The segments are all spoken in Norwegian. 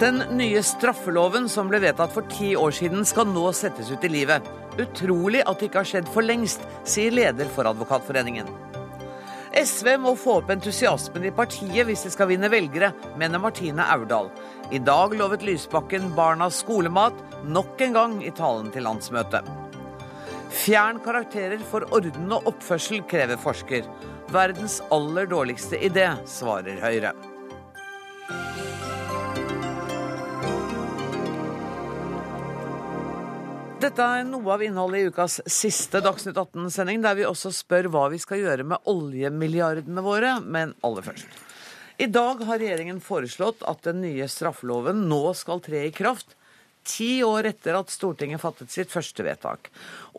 Den nye straffeloven som ble vedtatt for ti år siden, skal nå settes ut i livet. Utrolig at det ikke har skjedd for lengst, sier leder for Advokatforeningen. SV må få opp entusiasmen i partiet hvis de skal vinne velgere, mener Martine Aurdal. I dag lovet Lysbakken barna skolemat, nok en gang i talen til landsmøtet. Fjern karakterer for orden og oppførsel, krever forsker. Verdens aller dårligste idé, svarer Høyre. Dette er noe av innholdet i ukas siste Dagsnytt 18-sending, der vi også spør hva vi skal gjøre med oljemilliardene våre, men aller først. I dag har regjeringen foreslått at den nye straffeloven nå skal tre i kraft, ti år etter at Stortinget fattet sitt første vedtak.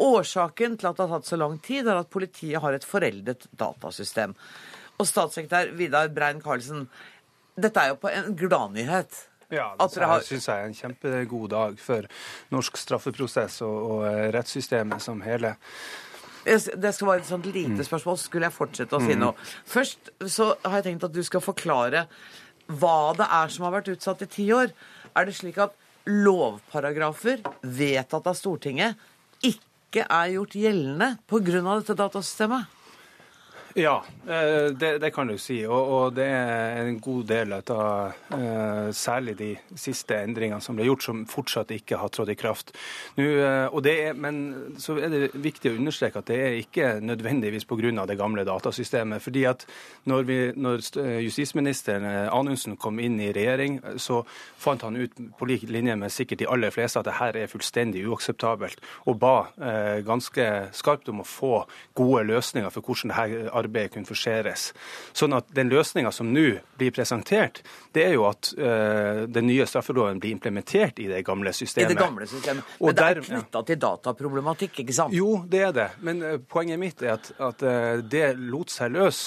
Årsaken til at det har tatt så lang tid, er at politiet har et foreldet datasystem. Og statssekretær Vidar Brein-Karlsen, dette er jo på en gladnyhet. Ja, det dere har- syns jeg er en kjempegod dag for norsk straffeprosess og, og eh, rettssystemet som hele. Det skal være et sånt lite spørsmål, skulle jeg fortsette å si noe. Først så har jeg tenkt at du skal forklare hva det er som har vært utsatt i ti år. Er det slik at lovparagrafer vedtatt av Stortinget ikke er gjort gjeldende pga. dette datasystemet? Ja, eh, det, det kan du si. Og, og det er en god del av eh, særlig de siste endringene som ble gjort, som fortsatt ikke har trådt i kraft. Nå, eh, er, men så er det viktig å understreke at det er ikke nødvendigvis pga. det gamle datasystemet. fordi at når, når justisministeren Anundsen kom inn i regjering, så fant han ut på lik linje med sikkert de aller fleste at det her er fullstendig uakseptabelt, og ba ganske skarpt om å få gode løsninger for hvordan dette arbeidet kunne forseres. Sånn at den løsninga som nå blir presentert, det er jo at uh, den nye straffeloven blir implementert i det gamle systemet. I det gamle systemet. Og Men det er knytta til dataproblematikk, ikke sant? Jo, det er det. Men uh, poenget mitt er at, at uh, det lot seg løs.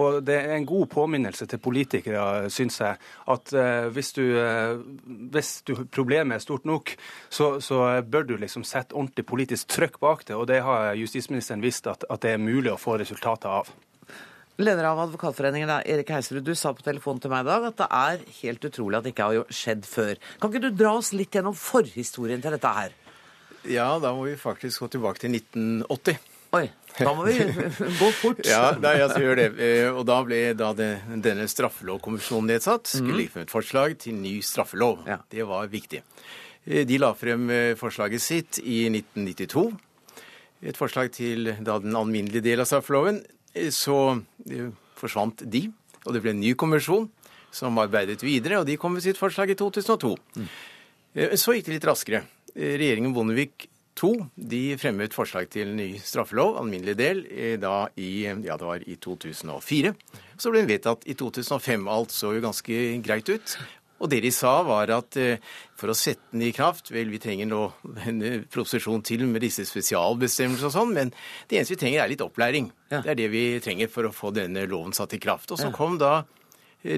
Og det er en god påminnelse til politikere, syns jeg, at hvis, du, hvis du, problemet er stort nok, så, så bør du liksom sette ordentlig politisk trøkk bak det. Og det har justisministeren visst at, at det er mulig å få resultater av. Leder av Advokatforeningen, Erik Heiserud, du sa på telefonen til meg i dag at det er helt utrolig at det ikke har skjedd før. Kan ikke du dra oss litt gjennom forhistorien til dette her? Ja, da må vi faktisk gå tilbake til 1980. Oi, da må vi gå fort. Ja, da, altså, gjør det. Eh, Og da ble da det, denne straffelovkommisjonen nedsatt. Skulle legge frem et forslag til ny straffelov. Ja. Det var viktig. Eh, De la frem eh, forslaget sitt i 1992. Et forslag til da den alminnelige del av straffeloven. Eh, Så eh, forsvant de, og det ble en ny konvensjon som arbeidet videre, og de kom med sitt forslag i 2002. Mm. Så gikk det litt raskere. Eh, Regjeringen Bondevik II de fremmet forslag til ny straffelov, alminnelig del, eh, da i, ja, det var i 2004. Så ble den vedtatt i 2005. Alt så jo ganske greit ut. Og det de sa, var at eh, for å sette den i kraft Vel, vi trenger nå en eh, proposisjon til med disse spesialbestemmelsene og sånn, men det eneste vi trenger, er litt opplæring. Ja. Det er det vi trenger for å få denne loven satt i kraft. Og så kom da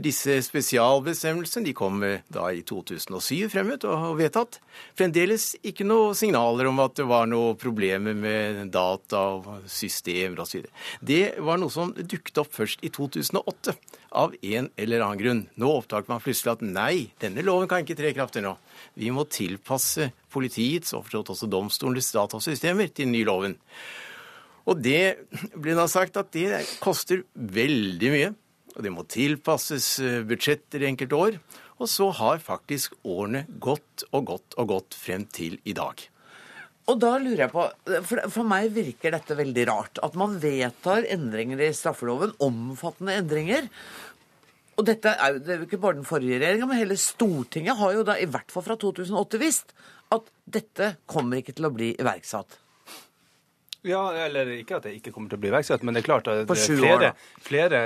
disse spesialbestemmelsene de kom eh, da i 2007 fremmet og vedtatt. Fremdeles ikke noe signaler om at det var noe problemer med data og systemer osv. Det var noe som dukket opp først i 2008 av en eller annen grunn. Nå oppdaget man plutselig at nei, denne loven kan ikke tre i kraft. Vi må tilpasse politiets og forstått også domstolenes datasystemer til den nye loven. Og det ble da sagt at det koster veldig mye. Og det må tilpasses eh, budsjetter i enkelte år. Og så har faktisk årene gått og gått og gått frem til i dag. Og da lurer jeg på, for, meg virker dette veldig rart. At man vedtar endringer i straffeloven, omfattende endringer. Og dette er jo, det er jo ikke bare den forrige regjeringa, men hele Stortinget har jo da i hvert fall fra 2008 visst at dette kommer ikke til å bli iverksatt. Ja, eller ikke at det ikke kommer til å bli iverksatt, men det er klart at det er flere, flere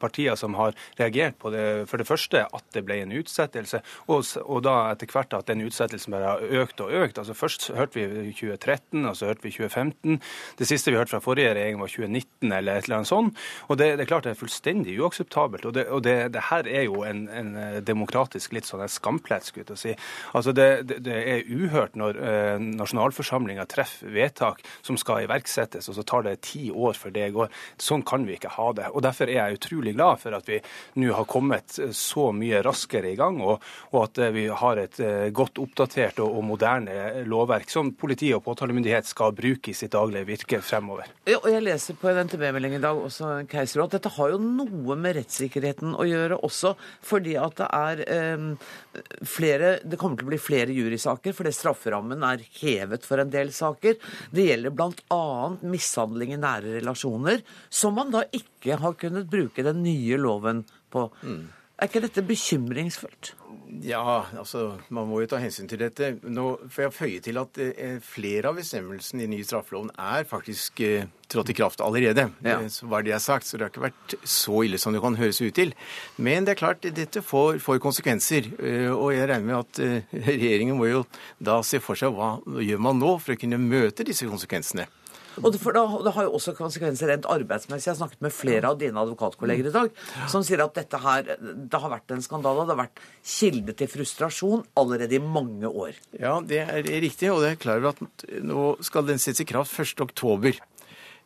partier som har reagert på det. For det første at det ble en utsettelse, og, og da etter hvert at den utsettelsen bare har økt og økt. Altså Først hørte vi i 2013, og så hørte vi i 2015. Det siste vi hørte fra forrige regjering var 2019 eller et eller annet sånt. Og det, det er klart det er fullstendig uakseptabelt. Og det, og det, det her er jo en, en eh, demokratisk litt sånn en skamplett, skulle jeg si. Altså det, det, det er uhørt når eh, nasjonalforsamlinga treffer vedtak som skal iverksettes, og så tar det ti år før det går. Sånn kan vi ikke ha det. Og Derfor er jeg utrolig glad for at vi nå har kommet så mye raskere i gang, og, og at vi har et godt oppdatert og, og moderne lovverk som politi og påtalemyndighet skal bruke i sitt daglige virke fremover. Ja, og Jeg leser på en NTB-melding i dag også, Keiser, at dette har jo noe med rettssikkerheten å gjøre også, fordi at det er eh, flere Det kommer til å bli flere jurysaker fordi strafferammen er hevet for en del saker. Det gjelder bl.a. mishandling i nære relasjoner, som man da ikke har kunnet bruke den nye loven på. Mm. Er ikke dette bekymringsfullt? Ja, altså man må jo ta hensyn til dette. Nå får jeg føye til at eh, flere av bestemmelsene i ny straffeloven er faktisk eh, trådt i kraft allerede. Ja. Eh, så var det jeg sagt, så det har ikke vært så ille som det kan høres ut til. Men det er klart, dette får, får konsekvenser. Og jeg regner med at eh, regjeringen må jo da se for seg hva gjør man nå for å kunne møte disse konsekvensene. Og det, da, det, har jo også konsekvenser rent arbeidsmessig. Jeg har snakket med flere av dine advokatkolleger i dag som sier at dette her, det har vært en skandale. Det har vært kilde til frustrasjon allerede i mange år. Ja, det er riktig. Og det er klar at nå skal den settes i kraft 1.10.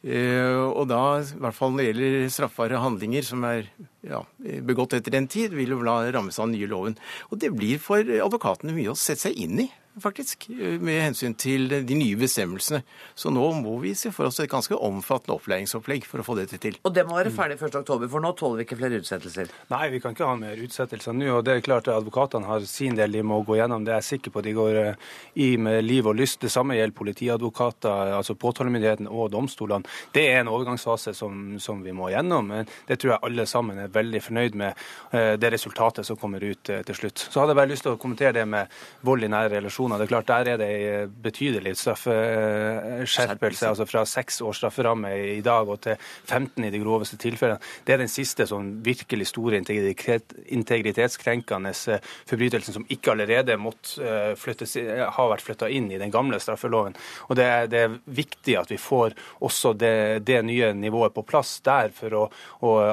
Eh, og da, i hvert fall når det gjelder straffbare handlinger som er ja, begått etter den tid, vil jo da rammes av den nye loven. Og det blir for advokatene mye å sette seg inn i faktisk, med hensyn til de nye bestemmelsene. Så nå må vi se for oss et ganske omfattende opplæringsopplegg for å få dette til. Og det må være ferdig 1.10, for nå tåler vi ikke flere utsettelser? Nei, vi kan ikke ha mer utsettelser nå. Og det er klart at advokatene har sin del de må gå gjennom. Det er jeg sikker på de går eh, i med liv og lyst. Det samme gjelder politiadvokater, altså påtalemyndigheten og domstolene. Det er en overgangsfase som, som, vi må gjennom. Men det tror jeg alle sammen er veldig fornøyd med, eh, det resultatet som kommer ut eh, til slutt. Så hadde jeg bare lyst til å kommentere det med vold i nære relasjoner personer. Det er klart Der er det en betydelig straffeskjerpelse. altså Fra seks års strafferamme i dag og til 15 i de groveste tilfellene. Det er den siste sånn virkelig store integritetskrenkende eh, forbrytelsen som ikke allerede måtte eh, flyttes, ha vært flytta inn i den gamle straffeloven. Og det er, det er viktig at vi får også det, det, nye nivået på plass der, for å,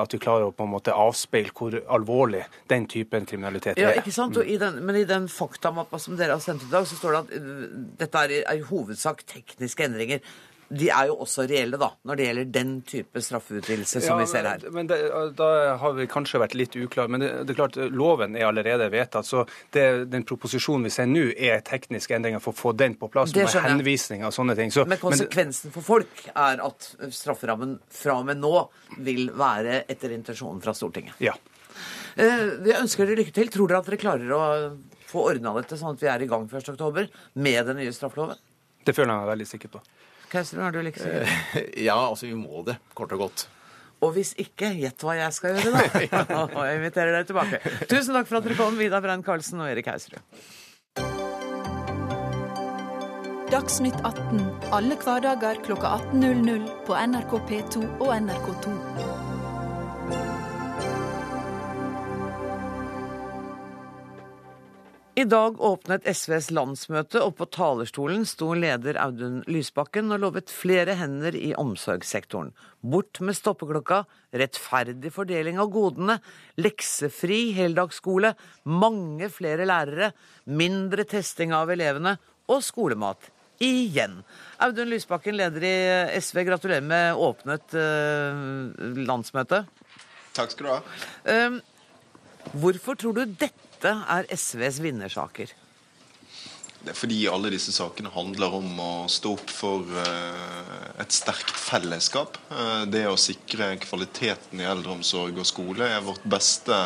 at vi klarer å på en måte avspeile hvor alvorlig den typen kriminalitet er. Ja, ikke sant? I den, men i den faktamappa som dere har sendt ut i dag, så står det at uh, dette er, i hovedsak tekniske endringer. De er jo også reelle, da, når det gjelder den type straffeutvidelse som ja, vi ser her. Men det, Da har vi kanskje vært litt uklare. Men det, det, er klart, loven er allerede vedtatt. Så det, den proposisjonen vi ser nå, er tekniske endringer for å få den på plass. med henvisning og sånne ting. Så, men konsekvensen men, for folk er at strafferammen fra og med nå vil være etter intensjonen fra Stortinget. Ja. Vi ønsker dere lykke til. Tror dere at dere klarer å få ordna dette sånn at vi er i gang 1.10 med den nye straffeloven? Det føler jeg meg veldig sikker på. Kauser, er du like sikker? Eh, ja, altså vi må det, kort og godt. Og hvis ikke, gjett hva jeg skal gjøre, da. og jeg inviterer deg tilbake. Tusen takk for at dere kom, Vidar Brein Karlsen og Erik Hauserud. Dagsnytt 18 alle hverdager klokka 18.00 på NRK P2 og NRK2. I dag åpnet SVs landsmøte, og på talerstolen sto leder Audun Lysbakken og lovet flere hender i omsorgssektoren. Bort med stoppeklokka, rettferdig fordeling av godene, leksefri heldagsskole, mange flere lærere, mindre testing av elevene og skolemat. Igjen. Audun Lysbakken, leder i SV, gratulerer med åpnet uh, landsmøte. Takk skal du ha. Uh, hvorfor tror du dette dette er SVs vinnersaker? Det er fordi alle disse sakene handler om å stå opp for eh, et sterkt fellesskap. Eh, det å sikre kvaliteten i eldreomsorg og skole er vårt beste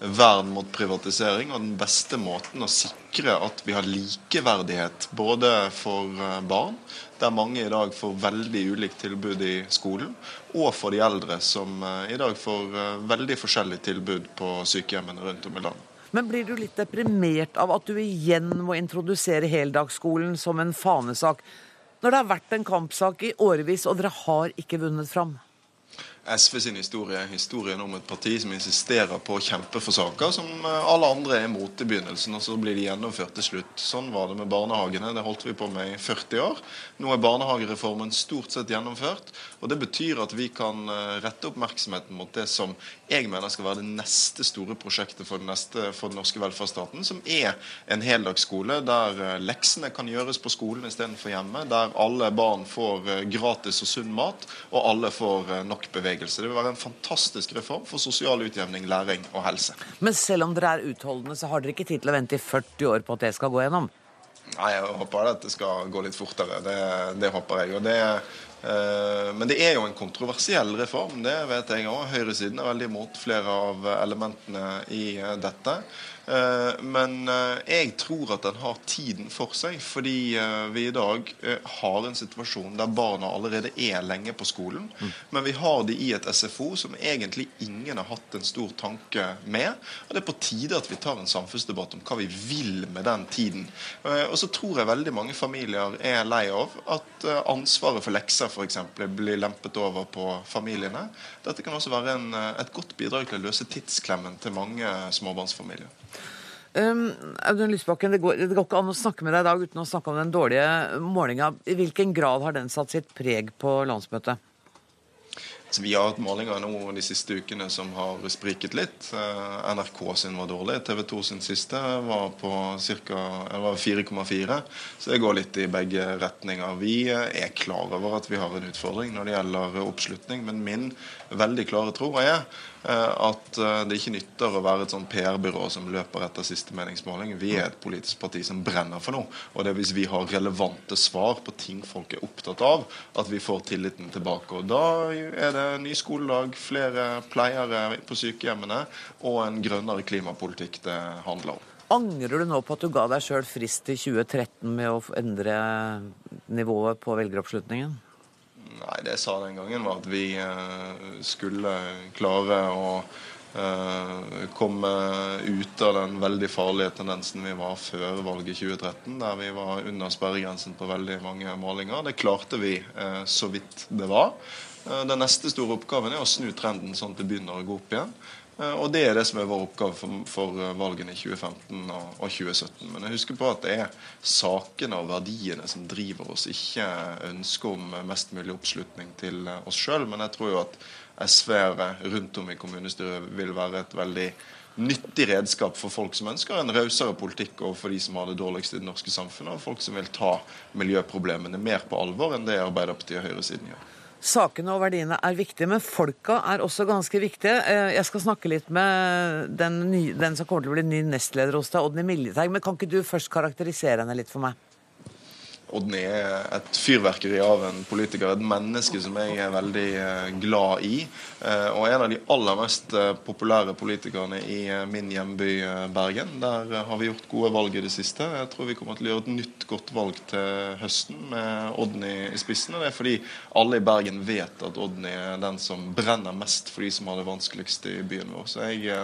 vern mot privatisering og den beste måten å sikre at vi har likeverdighet både for eh, barn, der mange i dag får veldig ulikt tilbud i skolen, og for de eldre, som i dag får veldig forskjellig tilbud på sykehjemmene rundt om i landet. Men blir du litt deprimert av at du igjen må introdusere heldagsskolen som en fanesak, når det har vært en kampsak i årevis, og dere har ikke vunnet fram? SV sin historie er historien om et parti som insisterer på å kjempe for saker som eh, alle andre er imot i begynnelsen, og så blir de gjennomført til slutt. Sånn var det med barnehagene. Det holdt vi på med i 40 år. Nå er barnehagereformen stort sett gjennomført. og Det betyr at vi kan eh, rette oppmerksomheten mot det som jeg mener skal være det neste store prosjektet for den, neste, for den norske velferdsstaten, som er en heldagsskole der eh, leksene kan gjøres på skolen istedenfor hjemme, der alle barn får gratis og sunn mat, og alle får nok bevegelse bevegelse. Det vil være en fantastisk reform for sosial utjevning, læring og helse. Men selv om dere er utholdende, så har dere ikke tid til å vente i 40 år på at det skal gå gjennom? Nei, jeg håper at det skal gå litt fortere. Det, det håper jeg. Og det, eh, men det er jo en kontroversiell reform, det vet jeg òg. Høyresiden er veldig imot flere av elementene i dette. Eh, men eh, jeg tror at den har tiden for seg, fordi eh, vi i dag har en situasjon der barna allerede er lenge på skolen. Mm. Men vi har de i et SFO som egentlig ingen har hatt en stor tanke med. Og det er på tide at vi tar en samfunnsdebatt om hva vi vil med den tiden. Og så tror jeg veldig mange familier er lei av at ansvaret for lekser f.eks. blir lempet over på familiene. Dette kan også være en, et godt bidrag til å løse tidsklemmen til mange småbarnsfamilier. Audun Lysbakken, det går, det går, ikke an å snakke med deg i dag uten å snakke om den dårlige målinga. I hvilken grad har den satt sitt preg på landsmøtet? Så vi har hatt målinger nå de siste ukene som har spriket litt. Eh, NRK sin var dårlig. TV 2 sin siste var på 4,4. Så det går litt i begge retninger. Vi er klar over at vi har en utfordring når det gjelder oppslutning, men min veldig klare tro er eh, at eh, det ikke nytter å være et sånn PR-byrå som løper etter siste meningsmåling. Vi er et politisk parti som brenner for noe. Og det er hvis vi har relevante svar på ting folk er opptatt av, at vi får tilliten tilbake. Og da er det ny skoledag, flere pleiere på sykehjemmene og en grønnere klimapolitikk det handler om. Angrer du nå på at du ga deg sjøl frist til 2013 med å endre nivået på velgeroppslutningen? Nei, det jeg sa den gangen, var at vi eh, skulle klare å eh, komme ut av den veldig farlige tendensen vi var før valget 2013, der vi var under sperregrensen på veldig mange målinger. Det klarte vi eh, så vidt det var. Den neste store oppgaven er å snu trenden sånn at det begynner å gå opp igjen. Eh, og Det er det som er vår oppgave for, for eh, valgene i 2015 og, og, 2017. Men jeg husker på at det er sakene og verdiene som driver oss, ikke ønsket om mest mulig oppslutning til eh, oss sjøl. Men jeg tror jo at SV-ere rundt om i kommunestyret vil være et veldig nyttig redskap for folk som ønsker en rausere politikk overfor de som har det dårligst i det norske samfunnet, og folk som vil ta miljøproblemene mer på alvor enn det Arbeiderpartiet og høyresiden gjør. Sakene og verdiene er viktige, men folka er også ganske viktige. Eh, jeg skal snakke litt med den, nye, den som kommer til å bli ny nestleder hos deg, Odny Miljeteig. Men kan ikke du først karakterisere henne litt for meg? Odny er et fyrverkeri av en politiker, et menneske som jeg er veldig eh, glad i. Eh, og en av de aller mest eh, populære politikerne i min hjemby Bergen. Der har vi gjort gode valg i det siste. Jeg tror vi kommer til å gjøre et nytt godt valg til høsten med Odny i spissen. Og det er fordi alle i Bergen vet at Odny er den som brenner mest for de som har det vanskeligst i byen vår. Så jeg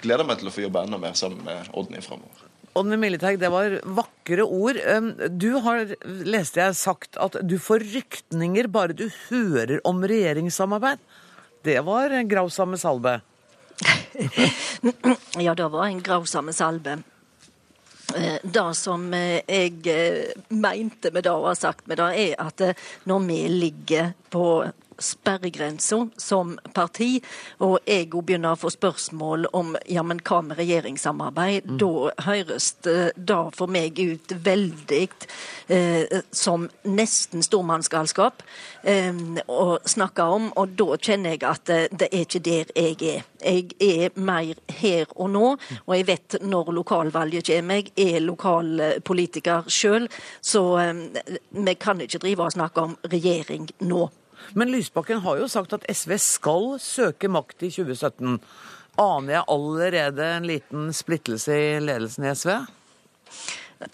gleder meg til å få jobbe enda mer sammen med Odny framover. Ånne Militeig, det var vakre ord. Du har, leste jeg, sagt at du får rykninger bare du hører om regjeringssamarbeid. Det var en grausamme salve? ja, det var en grausamme salve. Eh, det som eh, jeg eh, mente med det og har sagt med det, er at når vi ligger på sperregrensa som parti, og jeg begynner å få spørsmål om ja, men hva med regjeringssamarbeid, mm. da høres det for meg ut veldig eh, som nesten stormannsgalskap eh, å snakke om, og da kjenner jeg at eh, det er ikke der jeg er. Jeg er mer her og nå, og jeg vet når lokalvalget kommer. Jeg er lokalpolitiker sjøl, så eh, vi kan ikke drive og snakke om regjering nå. Men Lysbakken har jo sagt at SV skal søke makt i 2017. Aner jeg allerede en liten splittelse i ledelsen i SV?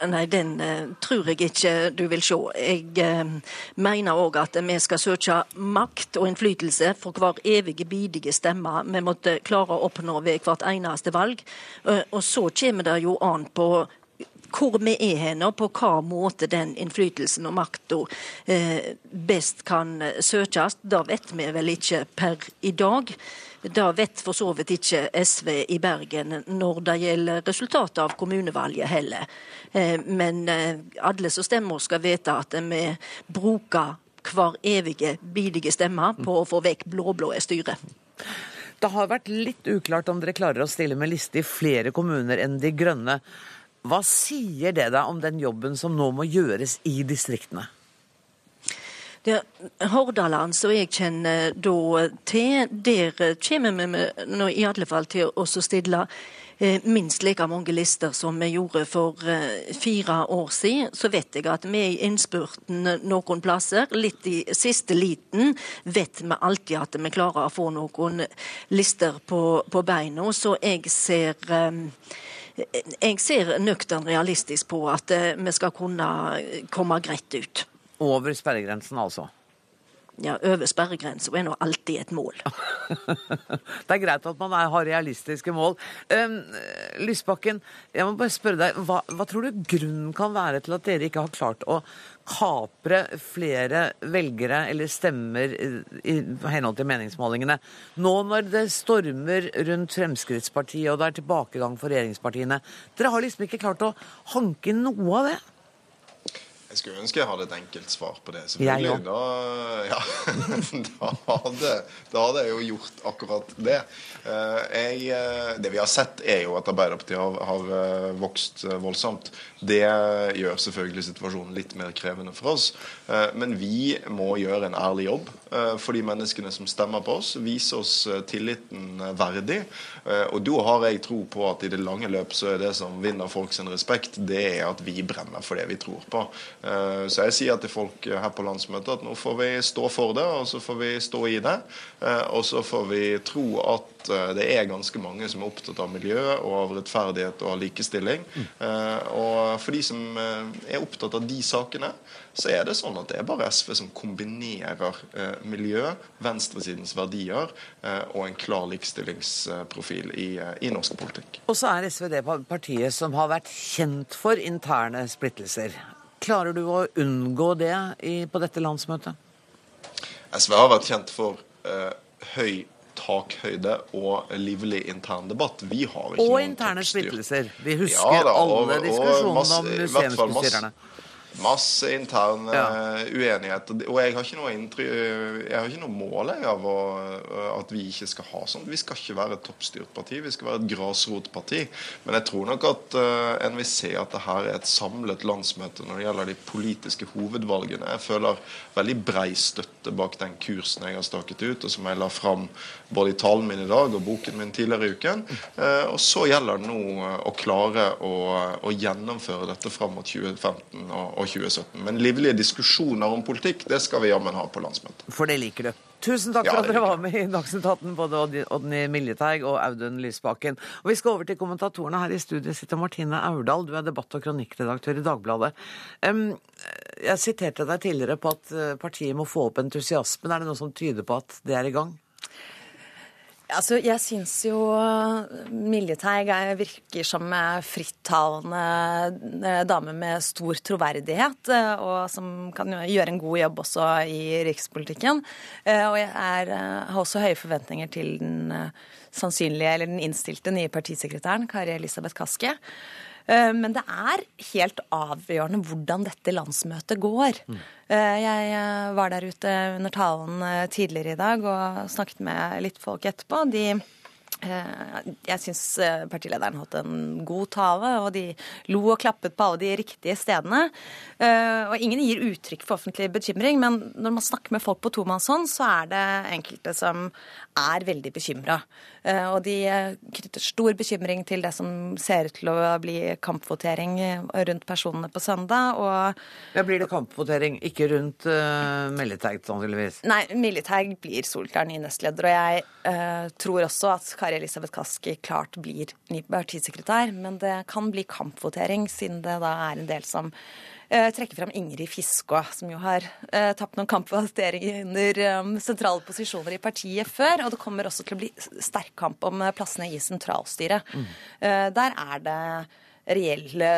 Nei, den uh, tror jeg ikke du vil se. Jeg uh, mener òg at vi skal søke makt og innflytelse for hver evige bidige stemme vi måtte klare å oppnå ved hvert eneste valg. Uh, og så kommer det jo an på hvor vi er hen, og på hva måte den innflytelsen og makta eh, best kan søkes, da vet vi vel ikke per i dag. Da vet for så vidt ikke SV i Bergen når det gjelder resultatet av kommunevalget heller. Eh, men eh, alle som stemmer skal vite at vi bruker hver evige bidige stemme på å få vekk blå-blå styre. Det har vært litt uklart om dere klarer å stille med liste i flere kommuner enn De grønne. Hva sier det deg om den jobben som nå må gjøres i distriktene? Det Hordaland, som jeg kjenner da til, der kommer vi med, i alle fall til å stille Eh, minst like mange lister som vi gjorde for eh, fire år siden. Så vet jeg at vi er i innspurten noen plasser. Litt i siste liten vet vi alltid at vi klarer å få noen lister på, på beina. Så jeg ser eh, jeg ser nøktern realistisk på at vi skal kunne komme greit ut. Over sperregrensen, altså? Ja, over sperregrensa er nå alltid et mål. det er greit at man er, har realistiske mål. Um, Lysbakken, jeg må bare spørre deg, hva, hva, tror du grunnen kan være til at dere ikke har klart å kapre flere velgere eller stemmer i, henhold til meningsmålingene? Nå når det stormer rundt Fremskrittspartiet og det er tilbakegang for regjeringspartiene. Dere har liksom ikke klart å hanke noe av det? Jeg skulle ønske jeg hadde et enkelt svar på det. Selvfølgelig. Da, ja, da, hadde, da, hadde, jeg jo gjort akkurat det. Eh, jeg, eh, det vi har sett, er jo at Arbeiderpartiet har, har, eh, vokst voldsomt. Det gjør selvfølgelig situasjonen litt mer krevende for oss. Men vi må gjøre en ærlig jobb for de menneskene som stemmer på oss. Vise oss tilliten verdig. Og da har jeg tro på at i det lange løp så er det som vinner folks respekt, det er at vi brenner for det vi tror på. Eh, så jeg sier til folk her på landsmøtet at nå får vi stå for det, og så får vi stå i det. Eh, og så får vi tro at eh, det er ganske mange som er opptatt av miljø og av rettferdighet og av likestilling. Og for de som er opptatt av de sakene, så er det sånn at det er bare SV som kombinerer miljø, venstresidens verdier og en klar likestillingsprofil i, i norsk politikk. Og så er SV det partiet som har vært kjent for interne splittelser. Klarer du å unngå det i, på dette landsmøtet? SV har vært kjent for eh, høy takhøyde og livlig intern debatt. Vi har ikke og interne splittelser. Vi husker ja, da, og, alle diskusjonene om museumsbestyrerne. Masse intern ja. uh, uenighet. Og jeg har ikke noe, intry, jeg har ikke noe mål av å, at vi ikke skal ha sånn. Vi skal ikke være et toppstyrt parti, vi skal være et grasrotparti. Men jeg tror nok at uh, en vil se at det her er et samlet landsmøte når det gjelder de politiske hovedvalgene. Jeg føler veldig brei støtte bak den kursen jeg har staket ut, og som jeg la fram både i talen min i dag og boken min tidligere i uken. Uh, og så gjelder det nå å klare å, å gjennomføre dette fram mot 2015. og og 2017. Men livlige diskusjoner om politikk, det skal vi jammen ha på landsmøtet. For det liker du. Tusen takk for ja, at dere var med i Dagsnytt 18, både Odny Miljeteig og Audun Lysbakken. Og Vi skal over til kommentatorene. Her i studiet sitter Martine Aurdal, du er debatt- og kronikkredaktør i Dagbladet. jeg siterte deg tidligere på at eh, partiet må få opp entusiasmen. Er det noe som tyder på at det er i gang? Altså, jeg syns jo Miljeteig virker som frittalende eh, dame med stor troverdighet, eh, og som kan gjøre en god jobb også i rikspolitikken. Eh, og jeg er, har også høye forventninger til den sannsynlige, eller den innstilte nye partisekretæren, Kari Elisabeth Kaski. Eh, men det er helt avgjørende hvordan dette landsmøtet går. Mm. Jeg eh, var der ute under talen tidligere i dag og snakket med litt folk etterpå. De Eh, jeg syns eh, partilederen holdt en god tale, og de lo og klappet på alle de riktige stedene. Eh, og ingen gir uttrykk for offentlig bekymring, men når man snakker med folk på tomannshånd, så er det enkelte som er veldig bekymra. Og de knytter stor bekymring til det som ser ut til å bli kampvotering rundt personene på søndag. Og ja, Blir det kampvotering, ikke rundt uh, Militeig, sannsynligvis? Nei, Militeig blir solklar ny nestleder. Og jeg uh, tror også at Kari Elisabeth Kaski klart blir ny partisekretær, men det kan bli kampvotering, siden det da er en del som uh, trekker fram Ingrid Fiskå, som jo har uh, tapt noen kampvoteringer under um, sentrale posisjoner i partiet før. Og det kommer også til å bli sterk kamp om plassene i sentralstyret. Mm. Uh, der er det reelle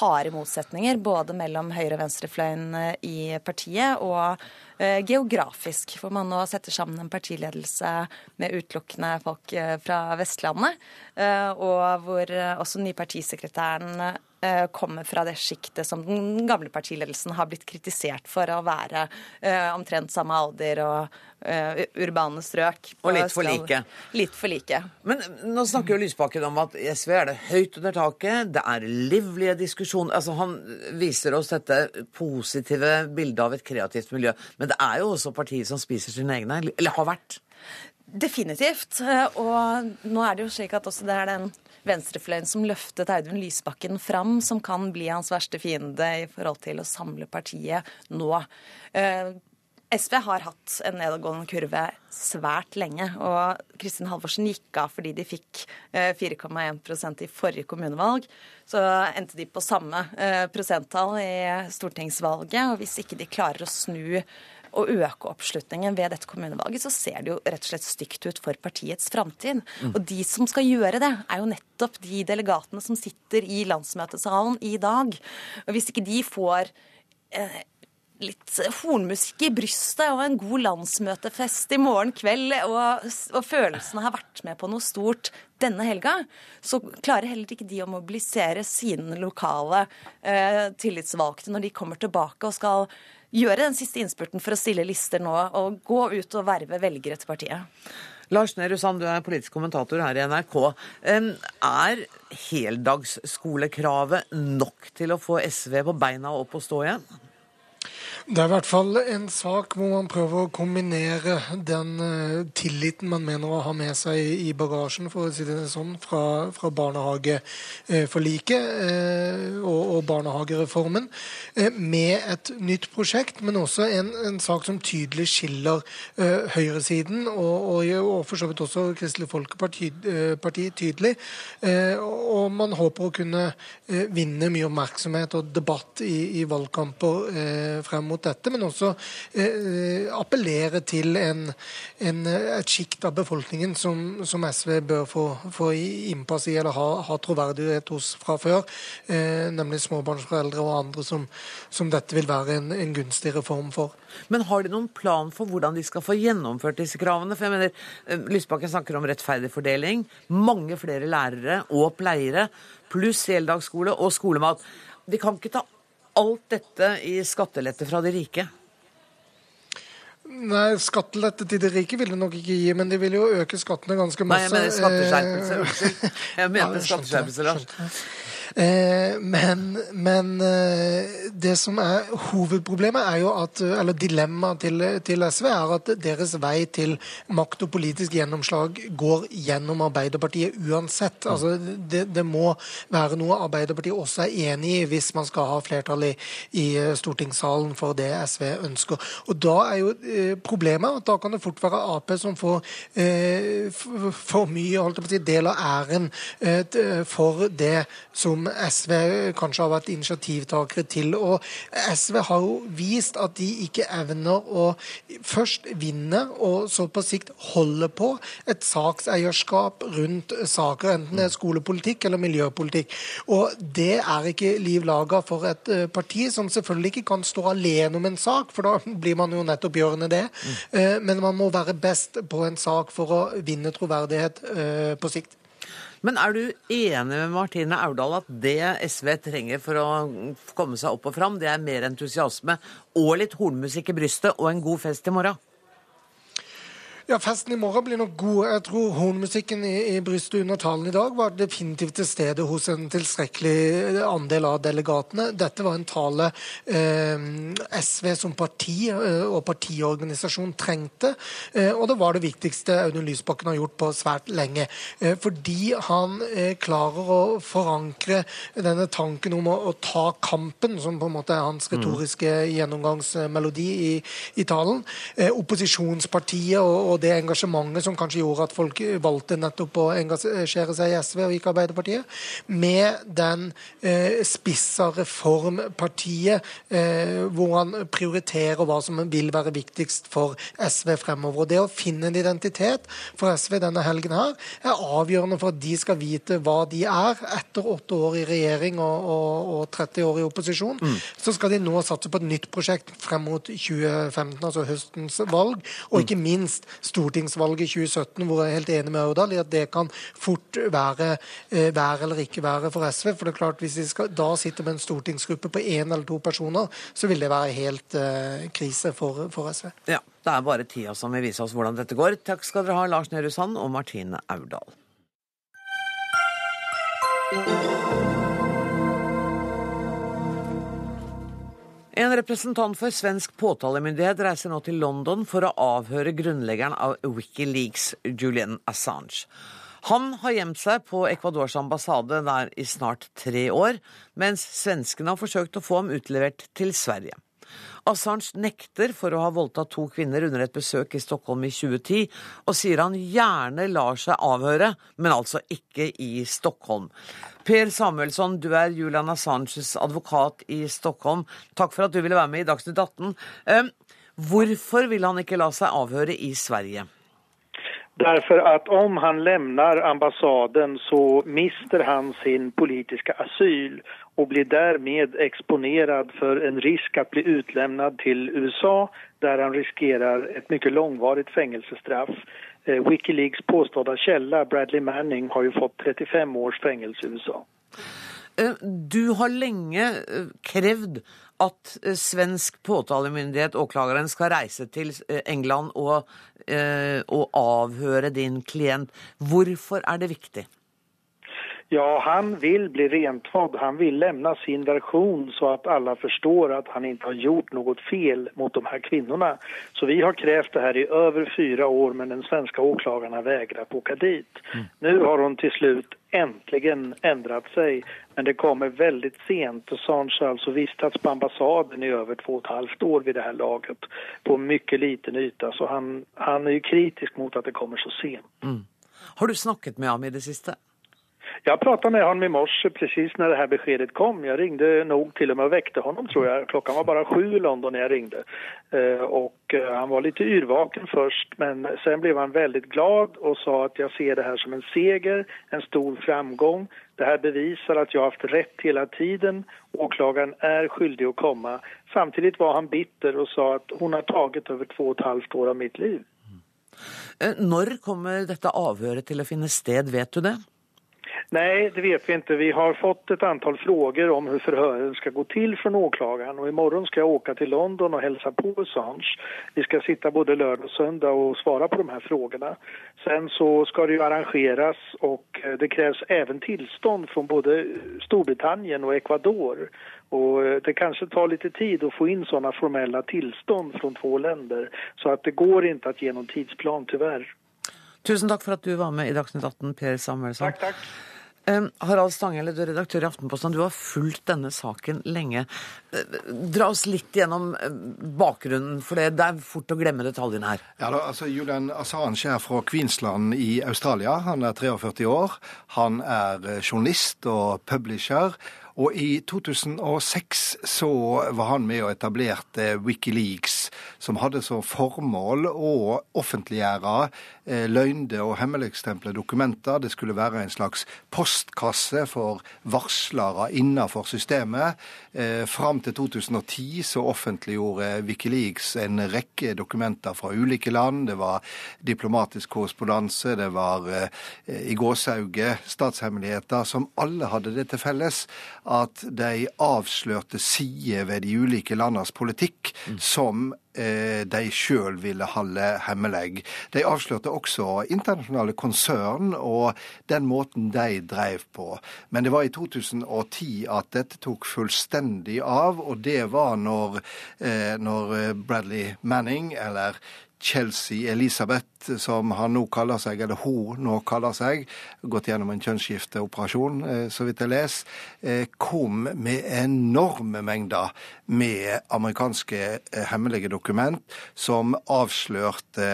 harde motsetninger både mellom høyre- og venstrefløyen i partiet og Eh, geografisk, hvor man nå setter sammen en partiledelse med utelukkende folk eh, fra Vestlandet, eh, og hvor også den nye kommer fra det sjiktet som den gamle partiledelsen har blitt kritisert for å være omtrent samme alder og uh, urbane strøk. Og litt for like. Litt for like. Men nå snakker jo Lysbakken om at i SV er det høyt under taket, det er livlige diskusjoner. Altså, han viser oss dette positive bildet av et kreativt miljø. Men det er jo også partier som spiser sine egne, eller har vært. Definitivt. Og nå er det jo slik at også det er den venstrefløyen som løftet Audun Lysbakken fram, som kan bli hans verste fiende i forhold til å samle partiet nå. Eh, SV har hatt en nedadgående kurve svært lenge. Og Kristin Halvorsen gikk av fordi de fikk 4,1 eh, i forrige kommunevalg. Så endte de på samme eh, prosenttall i stortingsvalget. Og hvis ikke de klarer å snu og øke oppslutningen ved dette kommunevalget, så ser det jo rett og slett stygt ut for partiets framtid. Mm. Og de som skal gjøre det, er jo nettopp de delegatene som sitter i landsmøtesalen i dag. Og hvis ikke de får eh, litt hornmusikk i brystet og en god landsmøtefest i morgen kveld, og, og, følelsene har vært med på noe stort denne helga, så klarer heller ikke de å mobilisere sine lokale eh, tillitsvalgte når de kommer tilbake og skal gjøre den siste innspurten for å stille lister nå og gå ut og verve velgere til partiet. Lars Nehru Sand, du er politisk kommentator her i NRK. Er heldagsskolekravet nok til å få SV på beina og opp og stå igjen? Det er i hvert fall en sak hvor man prøver å kombinere den uh, tilliten man mener å ha med seg i bagasjen, for å si det sånn, fra, fra barnehageforliket uh, og, og, barnehagereformen, uh, med et nytt prosjekt, men også en, en sak som tydelig skiller høyresiden og, og, og, for så vidt også Kristelig Folkeparti tydelig. og man håper å kunne vinne mye oppmerksomhet og debatt i, i valgkamper frem mot dette, men også eh, appellere til en, en, et sjikt av befolkningen som, som, SV bør få, få innpass i, eller ha, ha troverdighet hos fra før, eh, nemlig småbarnsforeldre og andre som, som dette vil være en, en, gunstig reform for. Men har de noen plan for hvordan de skal få gjennomført disse kravene? For jeg mener, eh, Lysbakken snakker om rettferdig fordeling, mange flere lærere og pleiere, pluss heldagsskole og skolemat. De kan ikke ta alt dette i skattelette fra de rike? Nei, skattelette til de rike vil det nok ikke gi, men de vil jo øke skattene ganske masse. Nei, jeg mener skatteskjerpelse. Unnskyld. Jeg mente ja, skatteskjerpelse, Lars. Eh, men, men eh, det som er hovedproblemet, er jo at, eller dilemmaet til, til, SV, er at deres vei til makt og politisk gjennomslag går gjennom Arbeiderpartiet uansett. Altså, det, det må være noe Arbeiderpartiet også er enig i hvis man skal ha flertall i, i stortingssalen for det SV ønsker. Og Da er jo eh, problemet at da kan det fort være Ap som får for mye holdt jeg på å si, del av æren for det som SV kanskje har vært initiativtakere til. Og SV har jo vist at de ikke evner å først vinne, og så på sikt holde på et sakseierskap rundt saker, enten det er skolepolitikk eller miljøpolitikk. Og det er ikke liv laga for et eh, parti som selvfølgelig ikke kan stå alene om en sak, for da blir man jo nettopp gjørende det. Mm. Men man må være best på en sak for å vinne troverdighet eh, på sikt. Men er du enig med Martine Aurdal at det SV trenger for å komme seg opp og fram, det er mer entusiasme og litt hornmusikk i brystet og en god fest i morgen? Ja, Festen i morgen blir nok god. Jeg tror hornmusikken i, i brystet under talen i dag var definitivt til stede hos en tilstrekkelig andel av delegatene. Dette var en tale eh, SV som parti eh, og partiorganisasjon trengte. Eh, og det var det viktigste Audun Lysbakken har gjort på svært lenge. Eh, fordi han eh, klarer å forankre denne tanken om å, å, ta kampen, som på en måte er hans mm. retoriske gjennomgangsmelodi i, i talen. Eh, opposisjonspartiet og, og og det engasjementet som kanskje gjorde at folk valgte nettopp å engasjere seg i SV og ikke Arbeiderpartiet, med den eh, spissa reformpartiet, eh, hvor han prioriterer hva som vil være viktigst for SV fremover. Og Det å finne en identitet for SV denne helgen her, er avgjørende for at de skal vite hva de er etter åtte år i regjering og, og, og 30 år i opposisjon. Mm. Så skal de nå satse på et nytt prosjekt frem mot 2015, altså høstens valg, og ikke minst stortingsvalget i 2017, hvor jeg er helt enig med Aurdal i at det kan fort være eh, være eller ikke være for SV. For det er klart, hvis de skal da sitter med en stortingsgruppe på én eller to personer, så vil det være helt uh, krise for, for, SV. Ja, det er bare tida som vil vise oss hvordan dette går. Takk skal dere ha, Lars Nehru Sand og Martine Aurdal. En representant for svensk påtalemyndighet reiser nå til London for å avhøre grunnleggeren av Wikileaks, Julian Assange. Han har gjemt seg på Ecuadors ambassade der i snart tre år, mens svenskene har forsøkt å få ham utlevert til Sverige. Assange nekter for å ha voldtatt to kvinner under et besøk i Stockholm i 2010, og sier han gjerne lar seg avhøre, men altså ikke i Stockholm. Per Samuelsson, du er Julian Assanges advokat i Stockholm. Takk for at du ville være med i Dagsnytt 18. Ehm, hvorfor vil han ikke la seg avhøre i Sverige? Därför att om han lämnar ambassaden så mister han sin politiske asyl och blir därmed exponerad för en risk att bli utlämnad till USA där han riskerar ett mycket långvarigt fängelsestraff. Eh, Wikileaks påstådda källa Bradley Manning har ju fått 35 års fängelse i USA. Eh, du har lenge eh, krevd at svensk påtalemyndighet, åklageren, skal reise til England og, og avhøre din klient. Hvorfor er det viktig? Ja, han vil bli rentvådd. Han vil lämna sin version så at alle forstår at han ikke har gjort noe fel mot de här kvinnorna. Så vi har krävt det här i over fyra år men den svenske åklagaren har å åka dit. Mm. Nu har hun til slut äntligen ändrat seg, men det kommer veldig sent. Assange har alltså vistats på ambassaden i over två och ett halvt år vid det här laget på mye liten yta så han, han er ju kritisk mot at det kommer så sent. Mm. Har du snakket med ham i det siste? Jag pratade med honom i morse precis när det här beskedet kom. Jag ringde nog till och med och väckte honom tror jag. Klockan var bara sju i London när jag ringde. Eh, och eh, han var lite yrvaken först men sen blev han väldigt glad och sa att jag ser det här som en seger, en stor framgång. Det här bevisar att jag har haft rätt hela tiden. Åklagaren är skyldig att komma. Samtidigt var han bitter och sa att hon har tagit över två och ett halvt år av mitt liv. Mm. Når kommer dette avhøret til å finne sted, vet du det? Nej, det vet vi inte. Vi har fått ett antal frågor om hur förhören ska gå till från åklagaren och imorgon ska jag åka till London och hälsa på Assange. Vi ska sitta både lördag och söndag och svara på de här frågorna. Sen så ska det ju arrangeras och eh, det krävs även tillstånd från både Storbritannien och Ecuador. Och eh, det kanske tar lite tid att få in sådana formella tillstånd från två länder. Så att det går inte att ge någon tidsplan tyvärr. Tusen takk for at du var med i Dagsnytt 18, Per Samuelsson. Takk, takk. Harald Stanghelle, du er redaktør i Aftenposten. Du har fulgt denne saken lenge. Eh, dra oss litt gjennom eh, bakgrunnen, for det, er fort å glemme detaljene her. Ja, da, altså Julian Assange er fra Queensland i Australia. Han er 43 år. Han er eh, journalist og publisher. Og i 2006 så var han med og etablerte Wikileaks, som hadde som formål å offentliggjøre løgnde løgnede og hemmeligstemple dokumenter. Det skulle være en slags postkasse for varslere innenfor systemet. Eh, fram til 2010 så offentliggjorde Wikileaks en rekke dokumenter fra ulike land. Det var diplomatisk korrespondanse, det var eh, i gåsehauget statshemmeligheter, som alle hadde det til felles at de avslørte sider ved de ulike landenes politikk mm. som eh, de sjøl ville holde hemmelig. De avslørte også internasjonale konsern og den måten de drev på. Men det var i 2010 at dette tok fullstendig av, og det var når, eh, når Bradley Manning, eller Chelsea Elisabeth som han nå kaller seg, eller hun nå kaller seg, gått gjennom en kjønnsskifteoperasjon, så vidt jeg leser, kom med enorme mengder med amerikanske hemmelige dokument som avslørte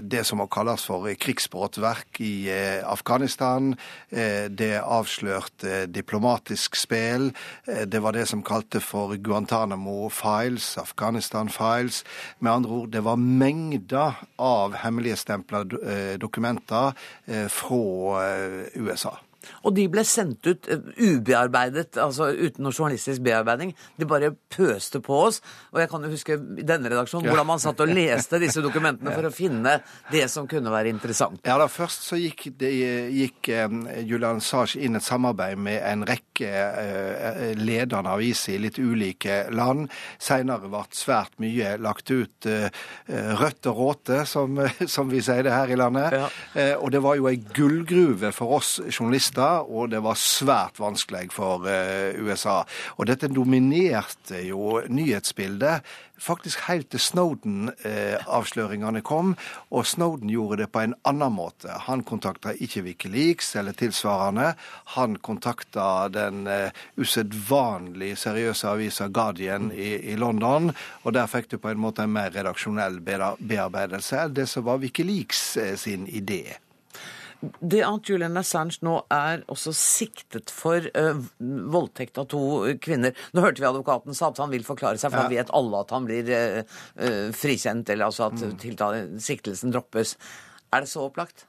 det som må kalles for krigsbrottverk i Afghanistan. Det avslørte diplomatisk spill. Det var det som kalte for Guantánamo Files, Afghanistan Files. Med andre ord, det var mengder av hemmelighetsstempla eh, dokumenter eh, fra eh, USA. Og de ble sendt ut eh, ubearbeidet, altså uten noe journalistisk bearbeiding. De bare pøste på oss. Og jeg kan jo huske i denne redaksjonen hvordan man satt og leste disse dokumentene for å finne det som kunne være interessant. Ja, da Først så gikk, det, gikk um, Julian Sage inn et samarbeid med en rekke uh, ledende aviser i litt ulike land. Senere ble svært mye lagt ut rødt og råte, som, som, vi sier det her i landet. Ja. Og det var jo ei gullgruve for oss journalister lista, og det var svært vanskelig for eh, USA. Og dette dominerte jo nyhetsbildet faktisk helt til Snowden-avsløringene kom. Og Snowden gjorde det på en annen måte. Han kontakta ikke Wikileaks eller tilsvarende. Han kontakta den uh, usedvanlig seriøse avisa Guardian i, i, London, og der fikk du på en måte en mer redaksjonell bearbeidelse det som var Wikileaks sin idé. Det at Julian Assange nå er også siktet for uh, voldtekt av to kvinner Nå hørte vi advokaten sa at han vil forklare seg, for ja. han vet alle at han blir uh, uh, frikjent, eller altså at mm. siktelsen droppes. Er det så opplagt?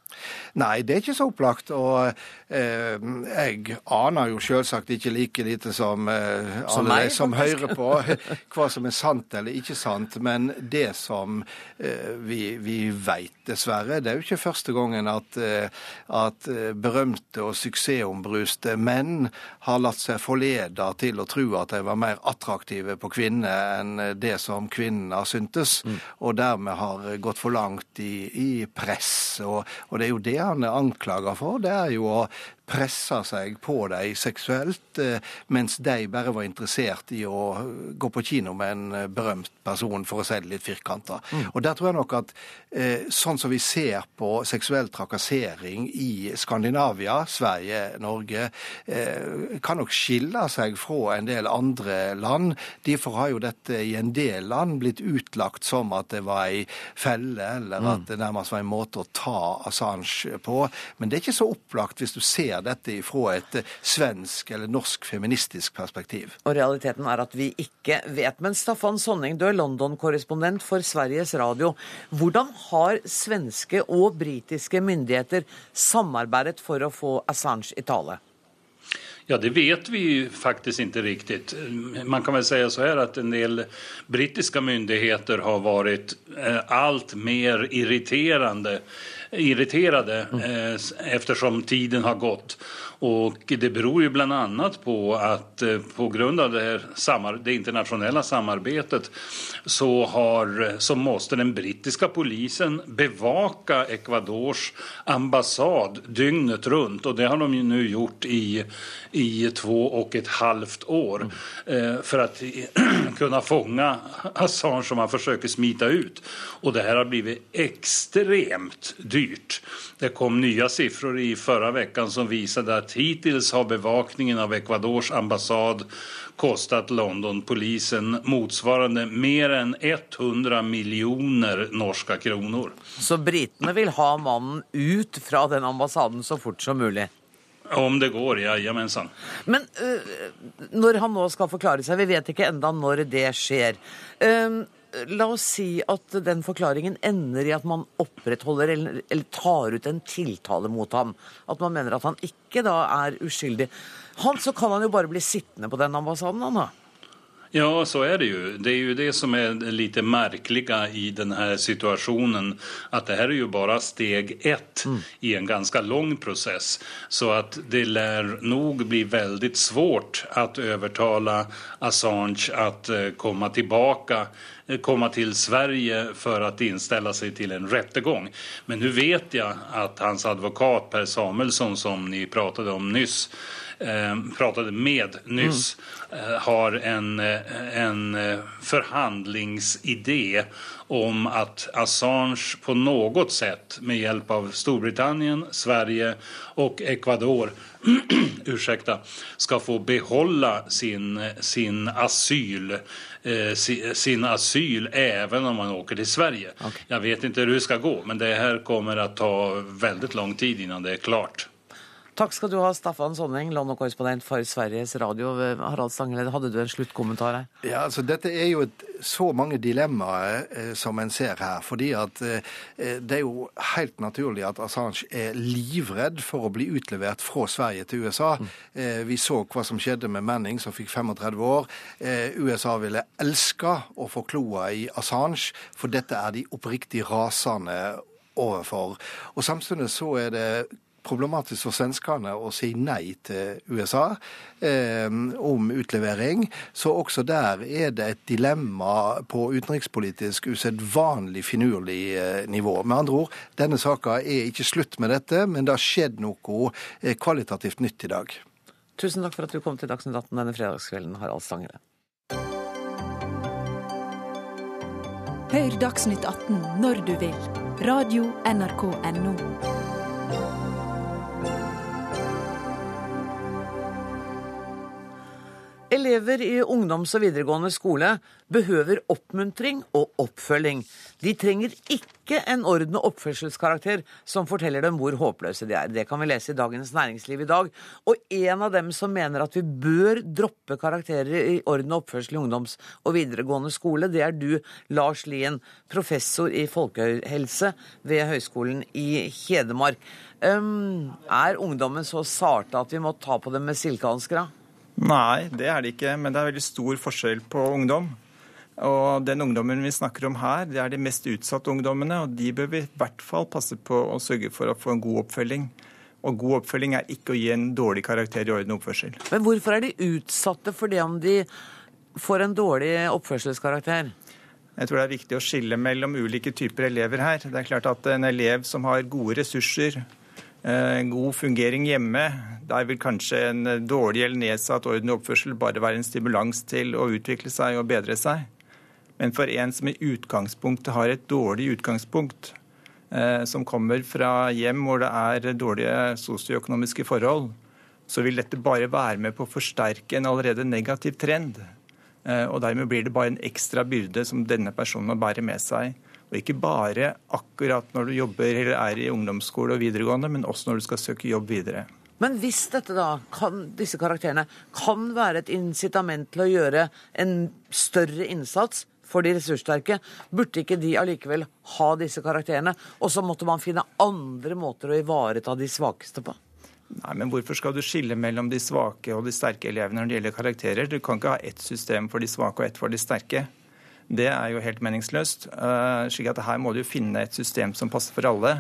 Nei, det er ikke så opplagt. Og eh, jeg aner jo selvsagt ikke like lite som eh, som alle de som hører på, hva som er sant eller ikke sant. Men det som eh, vi, vi veit, dessverre, det er jo ikke første gangen at, eh, at eh, berømte og suksessombruste menn har latt seg forlede til å tro at de var mer attraktive på kvinner enn det som kvinnene syntes, mm. og dermed har gått for langt i, i press. Og, og det er jo det han er anklaga for. Det er jo å pressa seg på dem seksuelt, eh, mens de bare var interessert i å gå på kino med en eh, berømt person, for å si det litt firkanta. Mm. Og der tror jeg nok at eh, sånn som vi ser på seksuell trakassering i Skandinavia, Sverige, Norge, kan nok skille seg fra en del andre land. Derfor har jo dette i en del land blitt utlagt som at det var ei felle, eller mm. at det nærmest var en måte å ta Assange på. Men det er ikke så opplagt hvis du ser ser dette fra et eh, svensk eller norsk feministisk perspektiv. Og realiteten er at vi ikke vet. Men Staffan Sonning, du er London-korrespondent for Sveriges Radio. Hvordan har svenske og britiske myndigheter samarbeidet for å få Assange i tale? Ja, det vet vi faktisk ikke riktig. Man kan vel si så at en del brittiske myndigheter har vært eh, alt mer irriterende irriterade eh, eftersom tiden har gått. Och det beror ju bland annat på att eh, på grund av det, här, det internationella samarbetet så, har, så måste den brittiska polisen bevaka Ecuadors ambassad dygnet runt och det har de nu gjort i, i två och ett halvt år mm. för att kunna fånga Assange som han försöker smita ut. Och det här har blivit extremt dyrt. Det kom nya siffror i förra veckan som visade att hittills har bevakningen av Ecuadors ambassad kostat Londonpolisen motsvarande mer enn 100 millioner norske kroner. Så britene vil ha mannen ut fra den ambassaden så fort som mulig? Om det går, jajamensan. Men uh, når han nå skal forklare seg, vi vet ikke enda når det skjer. Uh, La oss si at den forklaringen ender i at man opprettholder eller, eller, tar ut en tiltale mot ham. At man mener at han ikke da er uskyldig. Han, så kan han jo bare bli sittende på den ambassaden, han da. Ja, så är det ju. Det är ju det som är lite märkliga i den här situationen. Att det här är ju bara steg ett mm. i en ganska lång process. Så att det lär nog bli väldigt svårt att övertala Assange att komme komma tillbaka eh, komma till Sverige för att inställa sig till en rättegång. Men nu vet jag att hans advokat Per Samuelsson som ni pratade om nyss eh, pratade med nyss mm. har en, eh, en eh, förhandlingsidé om att Assange på något sätt med hjälp av Storbritannien, Sverige och Ecuador ursäkta, ska få behålla sin, sin asyl eh, si- sin asyl även om man åker till Sverige. Jag vet inte hur det ska gå, men det här kommer att ta väldigt lång tid innan det är klart. Takk skal du ha, Staffan Sonning, London-korrespondent for Sveriges Radio. Harald Stangeled, hadde du en sluttkommentar her? Ja, altså Dette er jo et, så mange dilemmaer eh, som en ser her. fordi at eh, Det er jo helt naturlig at Assange er livredd for å bli utlevert fra Sverige til USA. Eh, vi så hva som skjedde med Manning, som fikk 35 år. Eh, USA ville elske å få kloa i Assange, for dette er de oppriktig rasende overfor. Og Samtidig så er det problematisk for svenskene å si nei til USA eh, om utlevering. Så også der er det et dilemma på utenrikspolitisk usedvanlig finurlig eh, nivå. Med andre ord, denne saka er ikke slutt med dette, men det har skjedd noe eh, kvalitativt nytt i dag. Tusen takk for at du kom til Dagsnytt 18 denne fredagskvelden, Harald Stangere. Hør Dagsnytt 18 når du vil. Radio NRK Radio.nrk.no. Elever i ungdoms- og videregående skole behøver oppmuntring og oppfølging. De trenger ikke en orden- og oppførselskarakter som forteller dem hvor håpløse de er. Det kan vi lese i Dagens Næringsliv i dag. Og en av dem som mener at vi bør droppe karakterer i orden og oppførsel i ungdoms- og videregående skole, det er du, Lars Lien, professor i folkehelse ved Høgskolen i Hedmark. Um, er ungdommen så sarte at vi må ta på dem med silkehansker? Nei, det er det ikke, men det er veldig stor forskjell på ungdom. Og den ungdommen vi snakker om her, det er de mest utsatte ungdommene, og de bør vi i hvert fall passe på å sørge for å få en god oppfølging. Og god oppfølging er ikke å gi en dårlig karakter i orden og oppførsel. Men hvorfor er de utsatte for det om de får en dårlig oppførselskarakter? Jeg tror det er viktig å skille mellom ulike typer elever her. Det er klart at en elev som har gode ressurser, god fungering hjemme, der vil kanskje en dårlig eller nedsatt orden og oppførsel bare være en stimulans til å utvikle seg og bedre seg. Men for en som i utgangspunktet har et dårlig utgangspunkt, eh, som kommer fra hjem hvor det er dårlige sosioøkonomiske forhold, så vil dette bare være med på å forsterke en allerede negativ trend. Eh, Og dermed blir det bare en ekstra byrde som denne personen må bære med seg. Og ikke bare akkurat når du jobber eller er i ungdomsskole og videregående, men også når du skal søke jobb videre. Men hvis dette da, kan, disse karakterene kan være et incitament til å gjøre en større innsats for de ressurssterke, burde ikke de allikevel ha disse karakterene? Og så måtte man finne andre måter å ivareta de svakeste på? Nei, men Hvorfor skal du skille mellom de svake og de sterke elevene når det gjelder karakterer? Du kan ikke ha ett system for de svake og ett for de sterke. Det er jo helt meningsløst. Uh, slik at Her må du finne et system som passer for alle.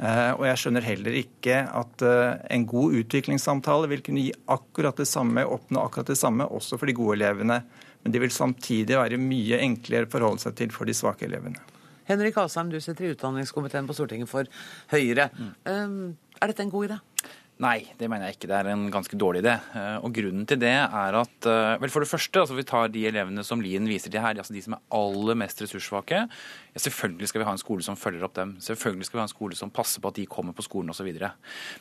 Uh, og jeg skjønner heller ikke at uh, en god utviklingssamtale vil kunne gi akkurat det samme, oppnå akkurat det samme, også for de gode elevene. Men det vil samtidig være mye enklere å forholde seg til for de svake elevene. Henrik Asheim, du sitter i utdanningskomiteen på Stortinget for Høyre. Um, er dette en god idé? Nei, det mener jeg ikke. Det er en ganske dårlig idé. Eh, Og grunnen til det er at eh, Vel, for det første, altså vi tar de elevene som Lien viser til her, altså de som er aller mest ressurssvake. Ja, selvfølgelig skal vi ha en skole som følger opp dem. Selvfølgelig skal vi ha en skole som passer på at de kommer på skolen osv.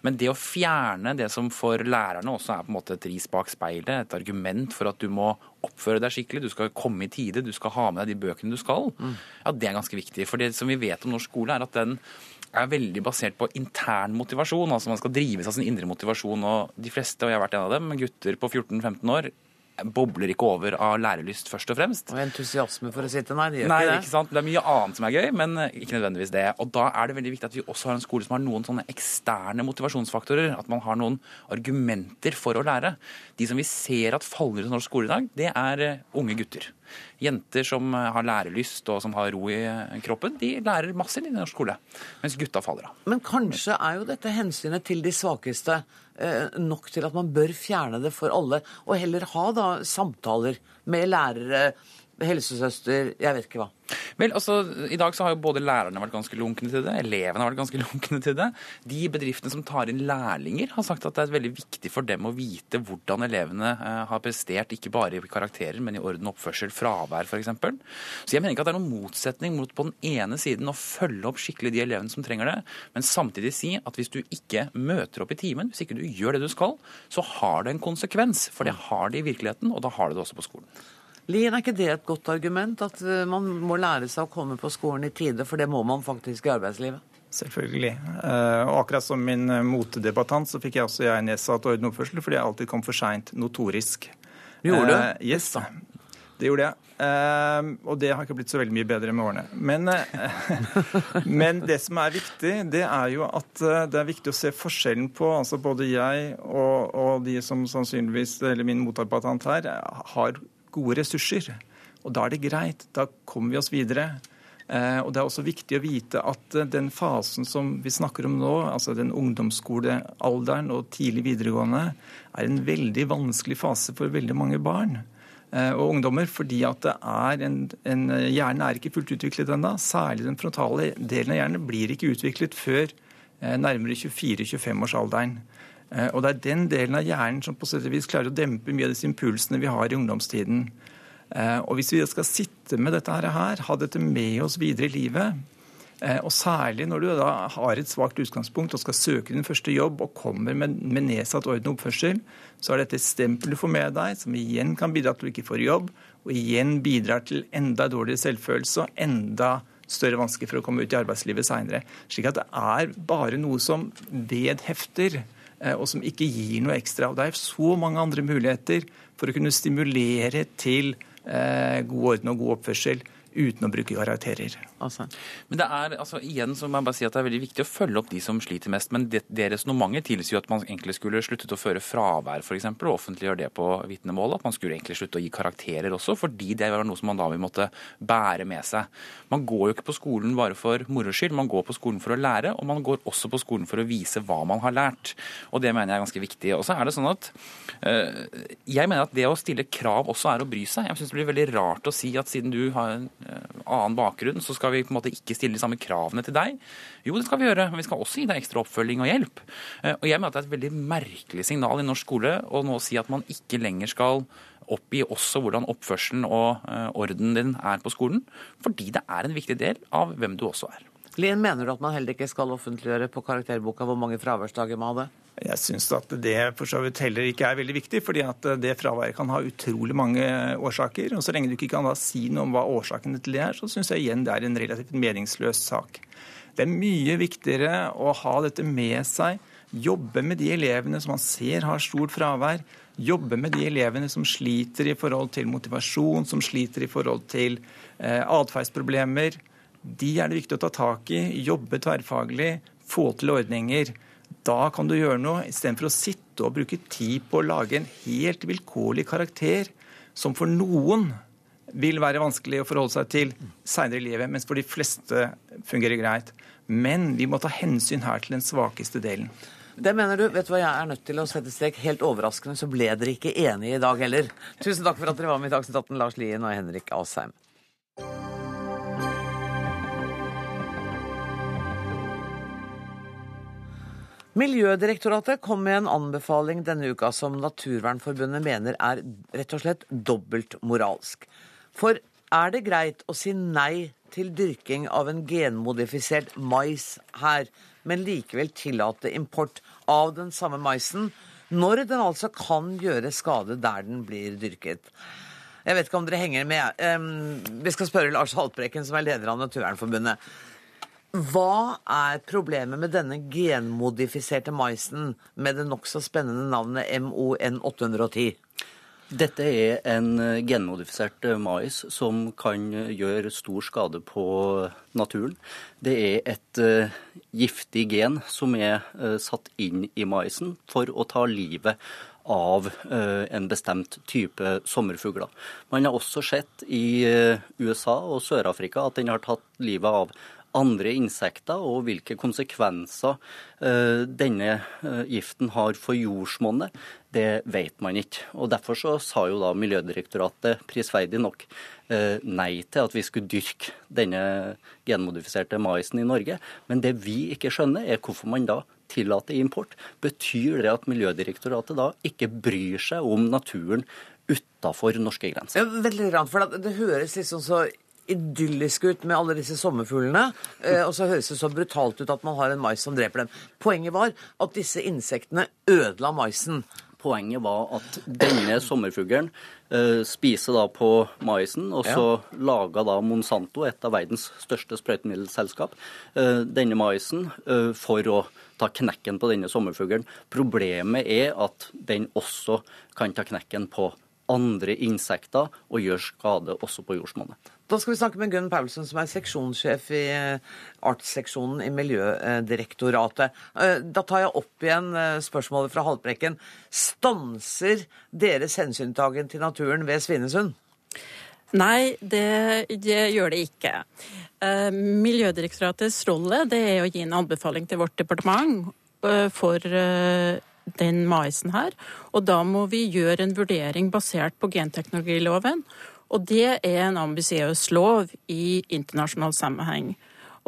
Men det å fjerne det som for lærerne også er på en måte et ris bak speilet, et argument for at du må oppføre deg skikkelig, du skal komme i tide, du skal ha med deg de bøkene du skal, ja, det er ganske viktig. For det som vi vet om norsk skole, er at den er veldig basert på intern motivasjon. altså Man skal drives av sin indre motivasjon. og De fleste, og jeg har vært en av dem, gutter på 14-15 år, bobler ikke over av lærelyst, først og fremst. Og entusiasme for å sitte? Nei, de gjør Nei, ikke det. ikke sant? Det er mye annet som er gøy, men eh, ikke nødvendigvis det. Og da er det veldig viktig at vi også har en skole som har noen sånne eksterne motivasjonsfaktorer. At man har noen argumenter for å lære. De som vi ser at faller ut av norsk skole i dag, det er eh, unge gutter. Jenter som eh, har lærelyst og som har ro i kroppen, de lærer masse i norsk skole. Mens gutta faller av. Men kanskje er jo dette hensynet til de svakeste nok til at man bør fjerne det for alle, og heller ha da samtaler med lærere helsesøster, jeg vet ikke hva. Vel, altså, I dag så har jo både lærerne vært ganske lunkne til det, elevene har vært ganske lunkne til det. De bedriftene som tar inn lærlinger, har sagt at det er veldig viktig for dem å vite hvordan elevene eh, har prestert, ikke bare i karakterer, men i orden oppførsel, fravær f.eks. Så jeg mener ikke at det er noen motsetning mot på den ene siden å følge opp skikkelig de elevene som trenger det, men samtidig si at hvis du ikke møter opp i timen, hvis ikke du gjør det du skal, så har det en konsekvens. For det har det i virkeligheten, og da har det det også på skolen. Lien, er ikke det et godt argument? At eh, man må lære seg å komme på skolen i tide, for det må man faktisk i arbeidslivet? Selvfølgelig. Eh, og akkurat som min eh, motedebattant, så fikk jeg også jeg nedsatt orden og oppførsel fordi jeg alltid kom for seint, notorisk. Gjorde du? Uh, yes, det gjorde jeg. Uh, og det har ikke blitt så veldig mye bedre med årene. Men, uh, men, det som er viktig, det er jo at det er viktig å se forskjellen på altså Både jeg og, og de som sannsynligvis, eller min motdebattant her, har gode ressurser. Og da er det greit. Da kommer vi oss videre. Eh, og Det er også viktig å vite at eh, den fasen som vi snakker om nå, altså den ungdomsskolealderen og tidlig videregående, er en veldig vanskelig fase for veldig mange barn eh, og ungdommer. Fordi at det er en, en hjernen er ikke fullt utviklet ennå. Særlig den frontale delen av hjernen blir ikke utviklet før nærmere 24-25-årsalderen. Og det er den delen av hjernen som på sett og vis klarer å dempe mye av disse impulsene vi har i ungdomstiden. Eh, og Hvis vi skal sitte med dette her, ha dette med oss videre i livet, eh, og særlig når du da har et svakt utgangspunkt og skal søke din første jobb og kommer med, nedsatt orden og oppførsel, så er dette et stempel du får med deg, som igjen kan bidra til at du ikke får jobb, og igjen bidrar til enda dårligere selvfølelse og enda større vansker for å komme ut i arbeidslivet seinere. Slik at det er bare noe som vedhefter, eh, og som ikke gir noe ekstra. Og det er så mange andre muligheter for å kunne stimulere til Eh, god orden og god oppførsel uten å bruke karakterer. Altså. Men det er, altså, igjen så må jeg bare si at det er veldig viktig å følge opp de som sliter mest. Men det, det resonnementet tilsier at man egentlig skulle sluttet å føre fravær f.eks. og offentliggjøre det på vitnemålet. At man skulle egentlig slutte å gi karakterer også, fordi det var noe som man da vil måtte bære med seg. Man går jo ikke på skolen bare for moro skyld, man går på skolen for å lære, og man går også på skolen for å vise hva man har lært. Og det mener jeg er ganske viktig. Og så er det sånn at øh, jeg mener at det å stille krav også er å bry seg. Jeg syns det blir veldig rart å si at siden du har en øh, annen bakgrunn, så skal skal vi på en måte ikke stille de samme kravene til deg? Jo, det skal vi gjøre, men vi skal også gi deg ekstra oppfølging og hjelp. Eh, og jeg mener at det er et veldig merkelig signal i norsk skole å nå si at man ikke lenger skal oppgi også hvordan oppførselen og eh, ordenen din er på skolen, fordi det er en viktig del av hvem du også er. Lien, mener du at man heller ikke skal offentliggjøre på karakterboka hvor mange fraværsdager man hadde? Jeg syns at det for så vidt heller ikke er veldig viktig, fordi at det fraværet kan ha utrolig mange årsaker. Og så lenge du ikke kan da si noe om hva årsakene til det er, så syns jeg igjen det er en relativt meningsløs sak. Det er mye viktigere å ha dette med seg, jobbe med de elevene som man ser har stort fravær. Jobbe med de elevene som sliter i forhold til motivasjon, som sliter i forhold til eh, atferdsproblemer. De er det viktig å ta tak i, jobbe tverrfaglig, få til ordninger. Da kan du gjøre noe, istedenfor å sitte og bruke tid på å lage en helt vilkårlig karakter som for noen vil være vanskelig å forholde seg til seinere i livet, mens for de fleste fungerer greit. Men vi må ta hensyn her til den svakeste delen. Det mener du. Vet du hva, jeg er nødt til å sette strek. Helt overraskende så ble dere ikke enige i dag heller. Tusen takk for at dere var med i Dagsnytt 18, Lars Lien og Henrik Asheim. Miljødirektoratet kom med en anbefaling denne uka som Naturvernforbundet mener er rett og slett dobbeltmoralsk. For er det greit å si nei til dyrking av en genmodifisert mais her, men likevel tillate import av den samme maisen, når den altså kan gjøre skade der den blir dyrket? Jeg vet ikke om dere henger med. Vi skal spørre Lars Haltbrekken, som er leder av Naturvernforbundet. Hva er problemet med denne genmodifiserte maisen med det nokså spennende navnet MON810? Dette er en genmodifisert mais som kan gjøre stor skade på naturen. Det er et giftig gen som er satt inn i maisen for å ta livet av en bestemt type sommerfugler. Man har også sett i USA og Sør-Afrika at den har tatt livet av andre insekter, og hvilke konsekvenser eh, denne eh, giften har for jordsmonnet, det vet man ikke. Og Derfor så sa jo da Miljødirektoratet prisverdig nok eh, nei til at vi skulle dyrke denne genmodifiserte maisen i Norge. Men det vi ikke skjønner, er hvorfor man da tillater import. Betyr det at Miljødirektoratet da ikke bryr seg om naturen utafor norske grenser? Ja, veldig rann, for det høres liksom så idyllisk ut med alle disse sommerfuglene, eh, og så høres det så brutalt ut at man har en mais som dreper dem. Poenget var at disse insektene ødela maisen. Poenget var at denne sommerfuglen eh, spiser da på maisen, og så ja. laga da Monsanto, et av verdens største sprøytemiddelselskap, eh, denne maisen eh, for å ta knekken på denne sommerfuglen. Problemet er at den også kan ta knekken på andre insekter og gjøre skade også på jordsmonnet. Da skal vi snakke med Gunn Paulsen, som er seksjonssjef i eh, artsseksjonen i Miljødirektoratet. Eh, da tar jeg opp igjen eh, spørsmålet fra Haltbrekken. Stanser deres hensyntagen til naturen ved Svinesund? Nei, det, det, gjør det ikke. Miljødirektoratets rolle det er å gi en anbefaling til vårt departement for den maisen her. Og da må vi gjøre en vurdering basert på genteknologiloven. Og det er en ambisiøs lov i internasjonal sammenheng.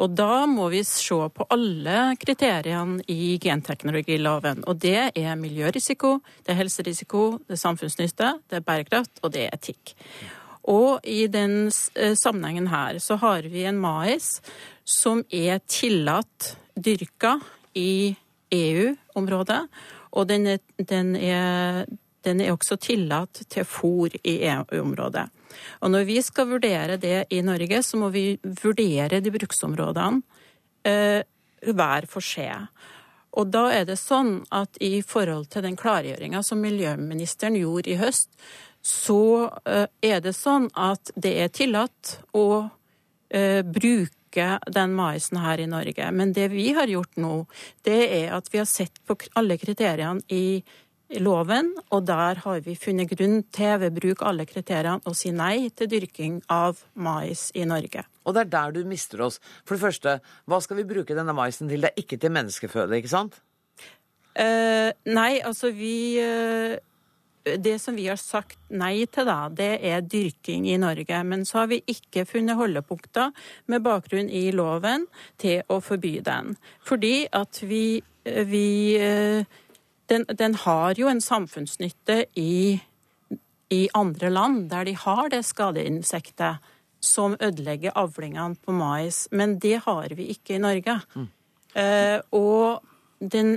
Og da må vi se på alle kriteriene i genteknologiloven. Og det er miljørisiko, det er helserisiko, det er samfunnsnytte, det er bærekraft, og det er etikk. Og i den eh, sammenhengen her så har vi en mais som er tillatt dyrka i EU-området, og den er, den er, den er også tillatt til fôr i EU-området. Og når vi skal vurdere det i Norge, så må vi vurdere de bruksområdene eh, hver for seg. Og da er det sånn at i forhold til den klargjøringa som miljøministeren gjorde i høst, så eh, er det sånn at det er tillatt å eh, bruke den maisen her i Norge. Men det vi har gjort nå, det er at vi har sett på alle kriteriene i loven, og der har vi funnet grunn til ved bruk alle kriteriene å si nei til dyrking av mais i Norge. Og det er der du mister oss. For det første, hva skal vi bruke denne maisen til? Det er ikke til menneskeføde, ikke sant? Uh, nei, altså vi uh, det som vi har sagt nei til, da, det er dyrking i Norge. Men så har vi ikke funnet holdepunkter med bakgrunn i loven til å forby den. Fordi at vi, vi den, den, har jo en samfunnsnytte i, i, andre land, der de har det skadeinsektet som ødelegger avlingene på mais. Men det har vi ikke i Norge. Mm. Eh, og den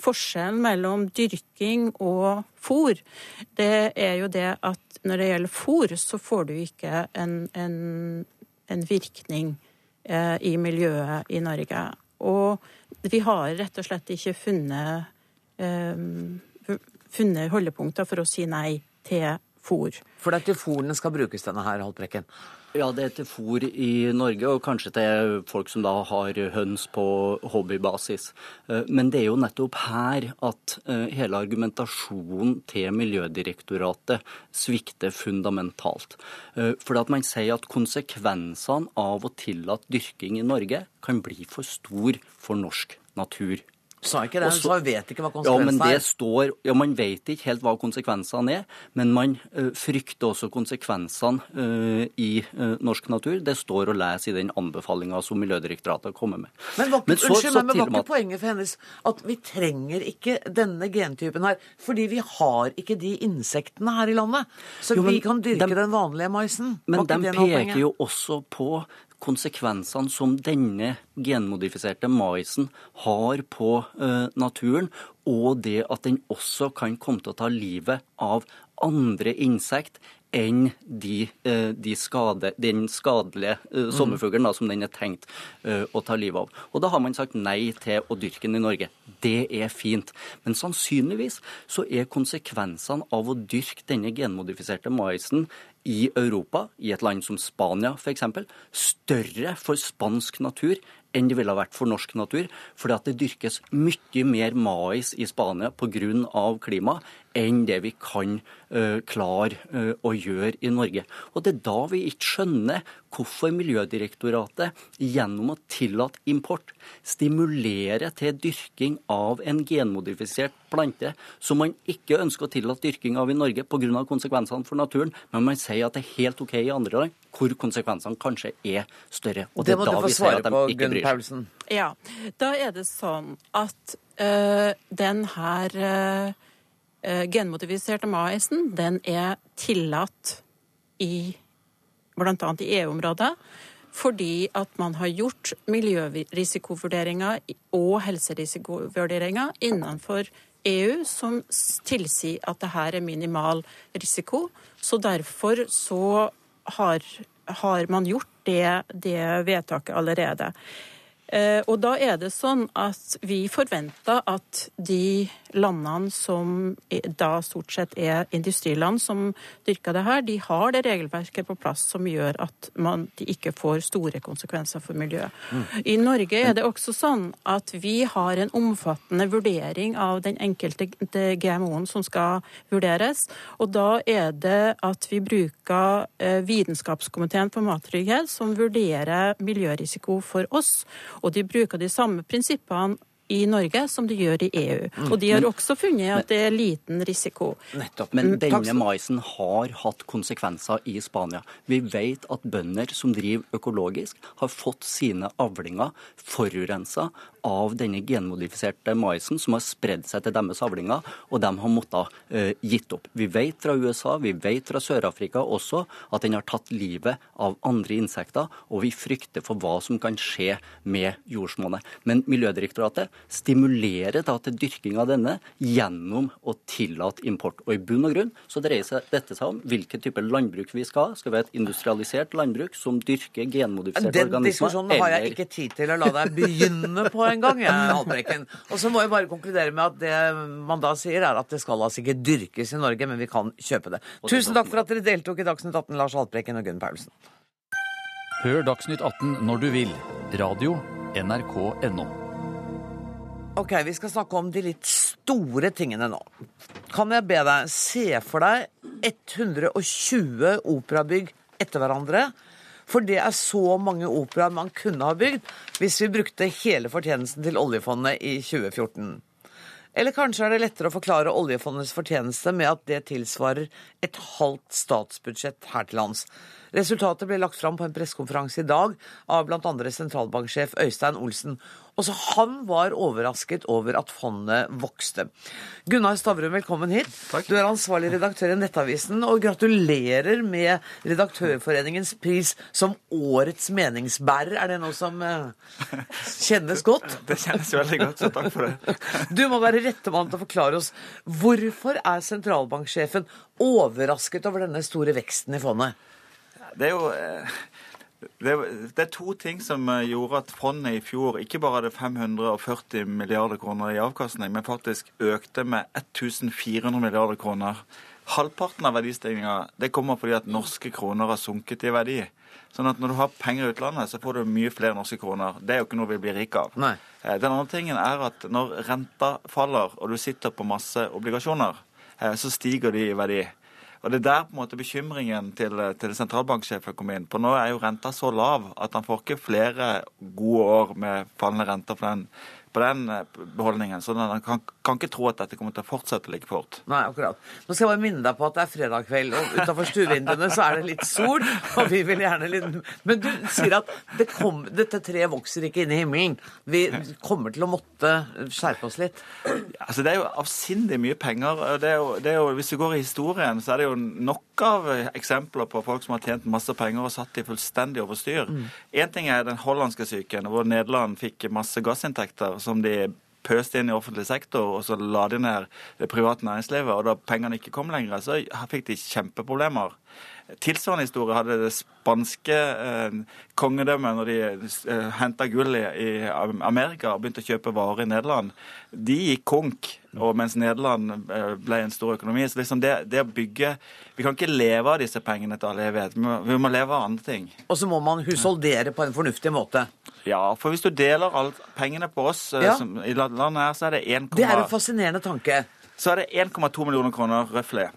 forskjellen mellom dyrking og fôr, det er jo det at når det gjelder fôr, så får du ikke en, en, en virkning eh, i miljøet i Norge. Og vi har rett og slett ikke funnet, funnet holdepunkter for å si nei til fôr. For det er til fôrene skal brukes, denne her, Haltbrekken? Ja, det er til fôr i Norge, og kanskje til folk som da har høns på hobbybasis. Eh, men det er jo nettopp her at eh, hele argumentasjonen til Miljødirektoratet svikter fundamentalt. Eh, for at man sier at konsekvensene av å tillate dyrking i Norge kan bli for stor for norsk natur. Sa ikke det, hun sa vet ikke hva konsekvensene ja, men det står, ja, Man vet ikke helt hva konsekvensene er, men man uh, frykter også konsekvensene uh, i uh, norsk natur. Det står å lese i den anbefalinga som Miljødirektoratet har kommet med. Men var, men så, unnskyld, så, men var ikke poenget for hennes at vi trenger ikke denne gentypen her, fordi vi har ikke de insektene her i landet? Så jo, vi kan dyrke de, den vanlige maisen? Men de peker jo også på konsekvensene som denne genmodifiserte maisen har på uh, naturen, og det at den også kan komme til å ta livet av andre insekt enn de, uh, de skade, den skadelige uh, sommerfuglen da, som den er tenkt å ta livet av. Og da har man sagt nei til å dyrke den i Norge. Det er fint. Men sannsynligvis så er konsekvensene av å dyrke denne genmodifiserte maisen i Europa, i et land som Spania f.eks., større for spansk natur enn det ville ha vært for norsk natur, fordi at det dyrkes mye mer mais i Spania pga. klima enn det vi kan uh, klare uh, å gjøre i Norge. Og Det er da vi ikke skjønner hvorfor Miljødirektoratet gjennom å tillate import stimulerer til dyrking av en genmodifisert plante som man ikke ønsker å tillate dyrking av i Norge pga. konsekvensene for naturen, men man sier at det er helt OK i andre land hvor konsekvensene kanskje er større. Og det, det må er da du få svare på, Gunn. Paulsen. Ja, da er det sånn at uh, den her uh, genmodifiserte maisen, den er tillatt i bl.a. i EU-området. Fordi at man har gjort miljørisikovurderinger og helserisikovurderinger innenfor EU som tilsier at det her er minimal risiko. Så derfor så har, har man gjort det, det vedtaket allerede. Eh, og da er det sånn at vi forventer at de landene som da stort sett er industriland som dyrker det her, de har det regelverket på plass som gjør at man, de ikke får store konsekvenser for miljøet. Mm. I Norge er det også sånn at vi har en omfattende vurdering av den enkelte GMO-en som skal vurderes. Og da er det at vi bruker eh, Vitenskapskomiteen for mattrygghet som vurderer miljørisiko for oss. Og de bruker de samme prinsippene i Norge som de gjør i EU. Og de har Men- også funnet at det er liten risiko. Nettopp. Men Mm, denne maisen har hatt konsekvenser i Spania. Vi vet at bønder som driver økologisk, har fått sine avlinger forurensa av denne genmodifiserte maisen som har spredd seg til deres avlinger, og de har måttet uh, gitt opp. Vi vet fra USA, vi vet fra Sør-Afrika også at den har tatt livet av andre insekter, og vi frykter for hva som kan skje med jordsmonnet. Men Miljødirektoratet stimulerer da til dyrking av denne gjennom å tillate import. Og i bunn og grunn så dreier seg dette seg om hvilken type landbruk vi skal ha. Skal vi ha et industrialisert landbruk som dyrker genmodifiserte Den organismer? diskusjonen har jeg ikke tid til å la deg begynne på engang, jeg, Haltbrekken. Og så må jeg bare konkludere med at det man da sier, er at det skal altså ikke dyrkes i Norge, men vi kan kjøpe det. Tusen takk for at dere deltok i Dagsnytt 18, Lars Haltbrekken og Gunn Paulsen. Hør Dagsnytt 18 når du vil. Radio NRK.no. Ok, vi skal snakke om de litt store tingene nå. Kan jeg be deg se for deg 120 operabygg etter hverandre? For det er så mange operaer man kunne ha bygd hvis vi brukte hele fortjenesten til oljefondet i 2014. Eller kanskje er det lettere å forklare oljefondets fortjeneste med at det tilsvarer et halvt statsbudsjett her til lands. Resultatet ble lagt fram på en pressekonferanse i dag av bl.a. sentralbanksjef Øystein Olsen. Også han var overrasket over at fondet vokste. Gunnar Stavrum, velkommen hit. Du er ansvarlig redaktør i Nettavisen, og gratulerer med Redaktørforeningens pris som årets meningsbærer. Er det noe som eh, kjennes godt? Det kjennes veldig godt, så takk for det. Du må være rettemann til å forklare oss hvorfor er sentralbanksjefen overrasket over denne store veksten i fondet? Det er jo eh, det det er to ting som eh, gjorde at fondet i fjor ikke bare hadde 540 milliarder kroner i avkastning, men faktisk økte med 1400 milliarder kroner. Halvparten av verdistigninga kommer fordi at norske kroner har sunket i verdi. Sånn at når du har penger i utlandet, så får du mye flere norske kroner. Det er jo ikke noe vi blir rike av. Nei. Eh, Den andre tingen er at når renta faller, og du sitter på masse obligasjoner, så stiger de i verdi. Og Det er der på en måte bekymringen til, til sentralbanksjefen kom inn. For nå er jo renta så lav at han får ikke flere gode år med fallende renter for den, på den eh, beholdningen. Så man kan, kan ikke tro at dette kommer til å fortsette like fort. Nei, akkurat. Nå skal jeg bare minne deg på at det er fredag kveld, og utenfor stuevinduene så er det litt sol, og vi vil gjerne litt Men du sier at det kom, dette treet vokser ikke inn i himmelen. Vi kommer til å måtte skjerpe oss litt. Altså, Det er jo avsindig mye penger. Det er jo, det er jo, hvis vi går i historien, så er det jo nok av eksempler på folk som har tjent masse penger og satt de fullstendig over styr. Én ting er den hollandske syken, hvor Nederland fikk masse gassinntekter som de pøste inn i offentlig sektor, og så la de ned det private næringslivet. Og da pengene ikke kom lenger, så fikk de kjempeproblemer. Tilsvarende historie hadde det spanske eh, kongedømmet når de eh, henta gull i, i Amerika og begynte å kjøpe varer i Nederland. De gikk konk, og mens Nederland eh, ble en stor økonomi. Så liksom det, det å bygge Vi kan ikke leve av disse pengene til all evighet. Vi vi må leve av andre ting. Og så må man husholdere på en fornuftig måte. Ja, for hvis du deler alle pengene på oss eh, Ja. som, i landet her, så er det 1,2 Det er en fascinerende tanke. så er det 1,2 millioner kroner røftlig.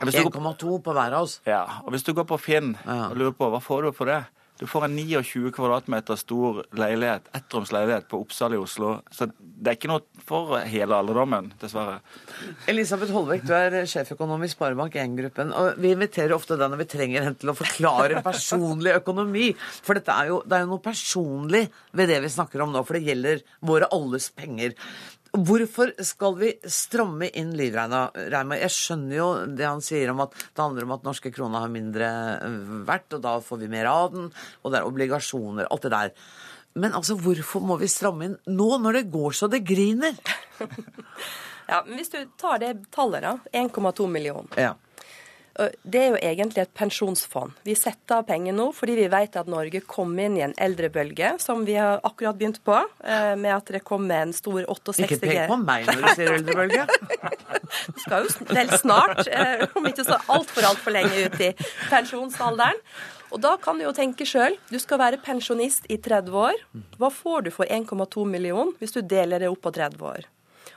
1,2 på hver av oss. Ja, og hvis du går på Finn og lurer på hva får du for det, du får en 29 kvadratmeter stor leilighet, ettromsleilighet på Oppsal i Oslo. Så det er ikke noe for hele alderdommen, dessverre. Elisabeth Holbæk, du er sjeføkonom i Sparebank 1-gruppen. og Vi inviterer ofte deg når vi trenger henne til å forklare personlig økonomi. For er jo, det er jo noe personlig ved det vi snakker om nå, for det gjelder våre alles penger. Hvorfor skal vi stramme inn livreima? Reima? Jeg skjønner jo det han sier om at det handler om at norske kroner har mindre verdt, og da får vi mer av den, og det er obligasjoner, alt det der. Men altså, hvorfor må vi stramme inn nå, når det går så det griner? ja, men Hvis du tar det tallet, da, 1,2 millioner. Ja. Det er jo egentlig et pensjonsfond. Vi setter av penger nå fordi vi vet at Norge kom inn i en eldrebølge, som vi har akkurat begynt på, eh, med at det kom med en stor 68 Ikke pek på meg når du sier eldrebølge. Det skal jo vel snart, eh, om ikke så altfor altfor lenge ut i pensjonsalderen. Og da kan du jo tenke sjøl. Du skal være pensjonist i 30 år. Hva får du for 1,2 millioner hvis du deler det opp på 30 år?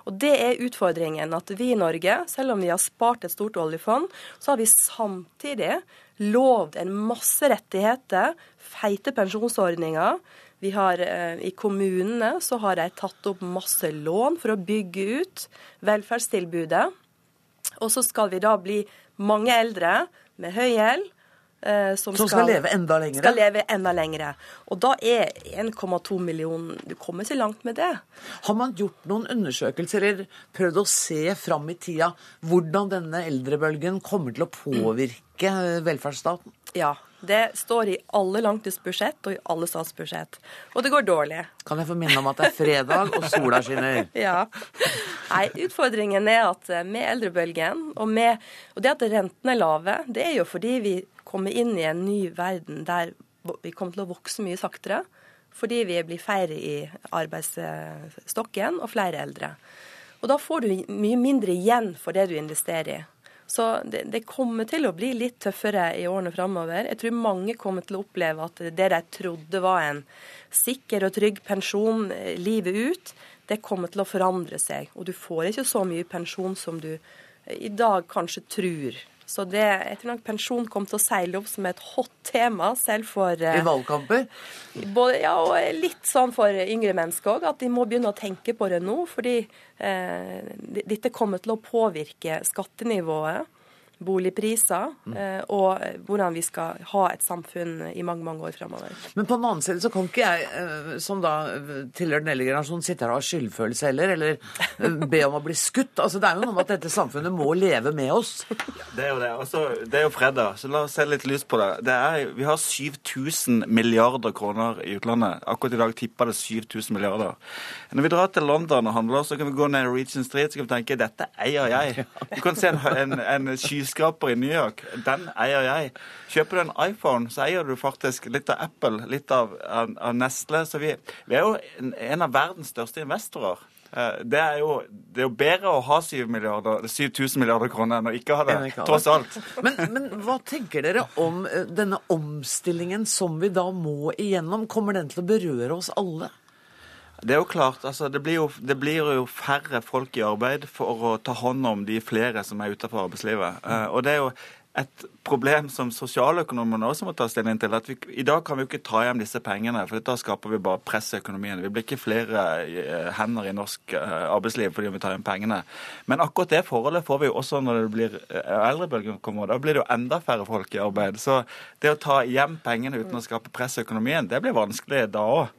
Og Det er utfordringen. At vi i Norge, selv om vi har spart et stort oljefond, så har vi samtidig lovd en masse rettigheter, feite pensjonsordninger. Vi har, eh, I kommunene så har de tatt opp masse lån for å bygge ut velferdstilbudet. Og så skal vi da bli mange eldre med høy gjeld som, som skal, skal, leve enda lengre? Skal leve enda lengre. Og da er 1,2 millioner Du kommer ikke langt med det. Har man gjort noen undersøkelser eller prøvd å se fram i tida hvordan denne eldrebølgen kommer til å påvirke velferdsstaten? Ja. Det står i alle langtidsbudsjett og i alle statsbudsjett. Og det går dårlig. Kan jeg få minne om at det er fredag og sola skinner? ja. Nei, utfordringen er at med eldrebølgen og, med, og det at rentene er lave, det er jo fordi vi kommer inn i en ny verden der vi kommer til å vokse mye saktere. Fordi vi blir færre i arbeidsstokken og flere eldre. Og da får du mye mindre igjen for det du investerer i. Så det, det, kommer til å bli litt tøffere i årene framover. Jeg tror mange kommer til å oppleve at det de trodde var en sikker og trygg pensjon eh, livet ut, det kommer til å forandre seg. Og du får ikke så mye pensjon som du i dag kanskje tror så det, jeg tror nok pensjon kom til å seile opp som et hot tema, selv for I eh, valgkamper? Både, ja, og litt sånn for yngre mennesker òg, at de må begynne å tenke på det nå. Fordi eh, dette kommer til å påvirke skattenivået boligpriser, mm. Eh, og hvordan vi skal ha et samfunn i mange mange år framover. Men på den annen side så kan ikke jeg, eh, som da tilhører den eldre generasjonen, sitte her og ha skyldfølelse heller, eller eh, be om å bli skutt. Altså, Det er jo noe med at dette samfunnet må leve med oss. Det er jo det. Altså, det er jo fredag, så la oss se litt lys på det. det er, vi har 7000 milliarder kroner i utlandet. Akkurat i dag tipper det 7000 milliarder. Når vi drar til London og handler, så kan vi gå ned Region Street så kan vi tenke dette eier jeg. Du kan se en, en, en skyskraper i New York. Den eier jeg. Kjøper du en iPhone, så eier du faktisk litt av Apple, litt av, av, av Nestle. Så vi, vi, er jo en, en av verdens største investorer. Eh, det er, jo, det er jo bedre å ha 7000 milliarder, 7000 milliarder kroner enn å ikke ha det, tross alt. Men, men, hva tenker dere om eh, denne omstillingen som vi da må igjennom? Kommer den til å berøre oss alle? Det er jo klart, altså det blir jo, det blir jo, færre folk i arbeid for å ta hånd om de flere som er utenfor arbeidslivet. Mm. og det er jo et problem som sosialøkonomene også må ta stilling til. at vi, I dag kan vi jo ikke ta hjem disse pengene, for da skaper vi bare press i økonomien. Vi blir ikke flere uh, hender i norsk uh, arbeidsliv fordi vi tar hjem pengene. Men akkurat det forholdet får vi jo også når det blir eldrebølgen kommer. Da blir det jo enda færre folk i arbeid. Så det å ta hjem pengene uten å skape press i økonomien, det blir vanskelig da òg.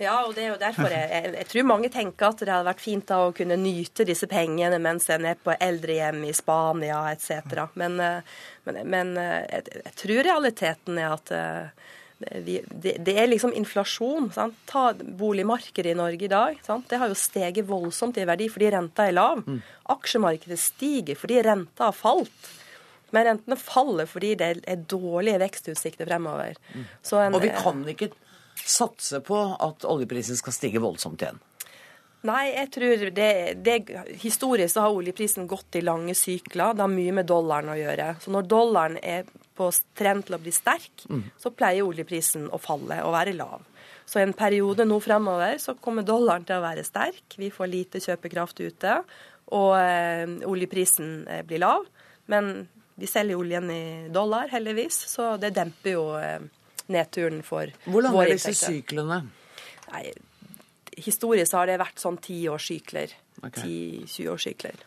Ja, og det er jo derfor jeg, jeg, jeg, tror mange tenker at det hadde vært fint da å kunne nyte disse pengene mens en er på eldrehjem i Spania etc. Men, eh, men, men eh, jeg, jeg, tror realiteten er at eh, det, det, er liksom inflasjon. Sant? Ta boligmarkedet i Norge i dag. Sant? Det har jo steget voldsomt i verdi fordi renta er lav. Mm. Aksjemarkedet stiger fordi renta har falt. Men rentene faller fordi det er dårlige vekstutsikter fremover. Mm. En, og vi kan ikke satse på at oljeprisen skal stige voldsomt igjen? Nei, jeg tror det, det, Historisk så har oljeprisen gått i lange sykler. Det har mye med dollaren å gjøre. Så når dollaren er på trend til å bli sterk, mm. så pleier oljeprisen å falle og være lav. Så en periode nå fremover så kommer dollaren til å være sterk. Vi får lite kjøpekraft ute. Og eh, oljeprisen eh, blir lav. Men vi selger oljen i dollar, heldigvis, så det demper jo eh, nedturen for Hvor lange er disse syklene? Nei, historisk har det vært sånn tiårssykler. Okay. 10-20-årssykler.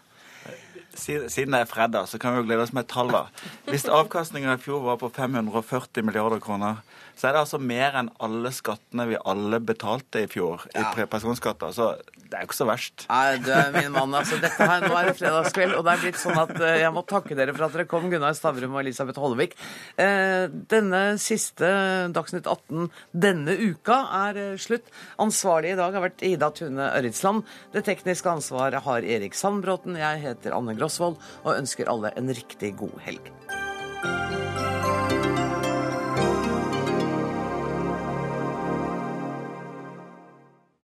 Siden det er fredag, så kan vi jo glede oss med tallene. Hvis avkastninga i fjor var på 540 milliarder kroner, så er det altså mer enn alle skattene vi alle betalte i fjor i pre- personskatter. Så det er jo ikke så verst. Nei, du er min mann. altså dette her, Nå er det fredagskveld, og det er blitt sånn at eh, jeg må takke dere for at dere kom, Gunnar Stavrum og Elisabeth Hollevik. Eh, denne siste Dagsnytt 18 denne uka er eh, slutt. Ansvarlig i dag har vært Ida Tune Ørritsland. Det tekniske ansvaret har Erik Sandbråten. Jeg heter Anne Grosvold og ønsker alle en riktig god helg.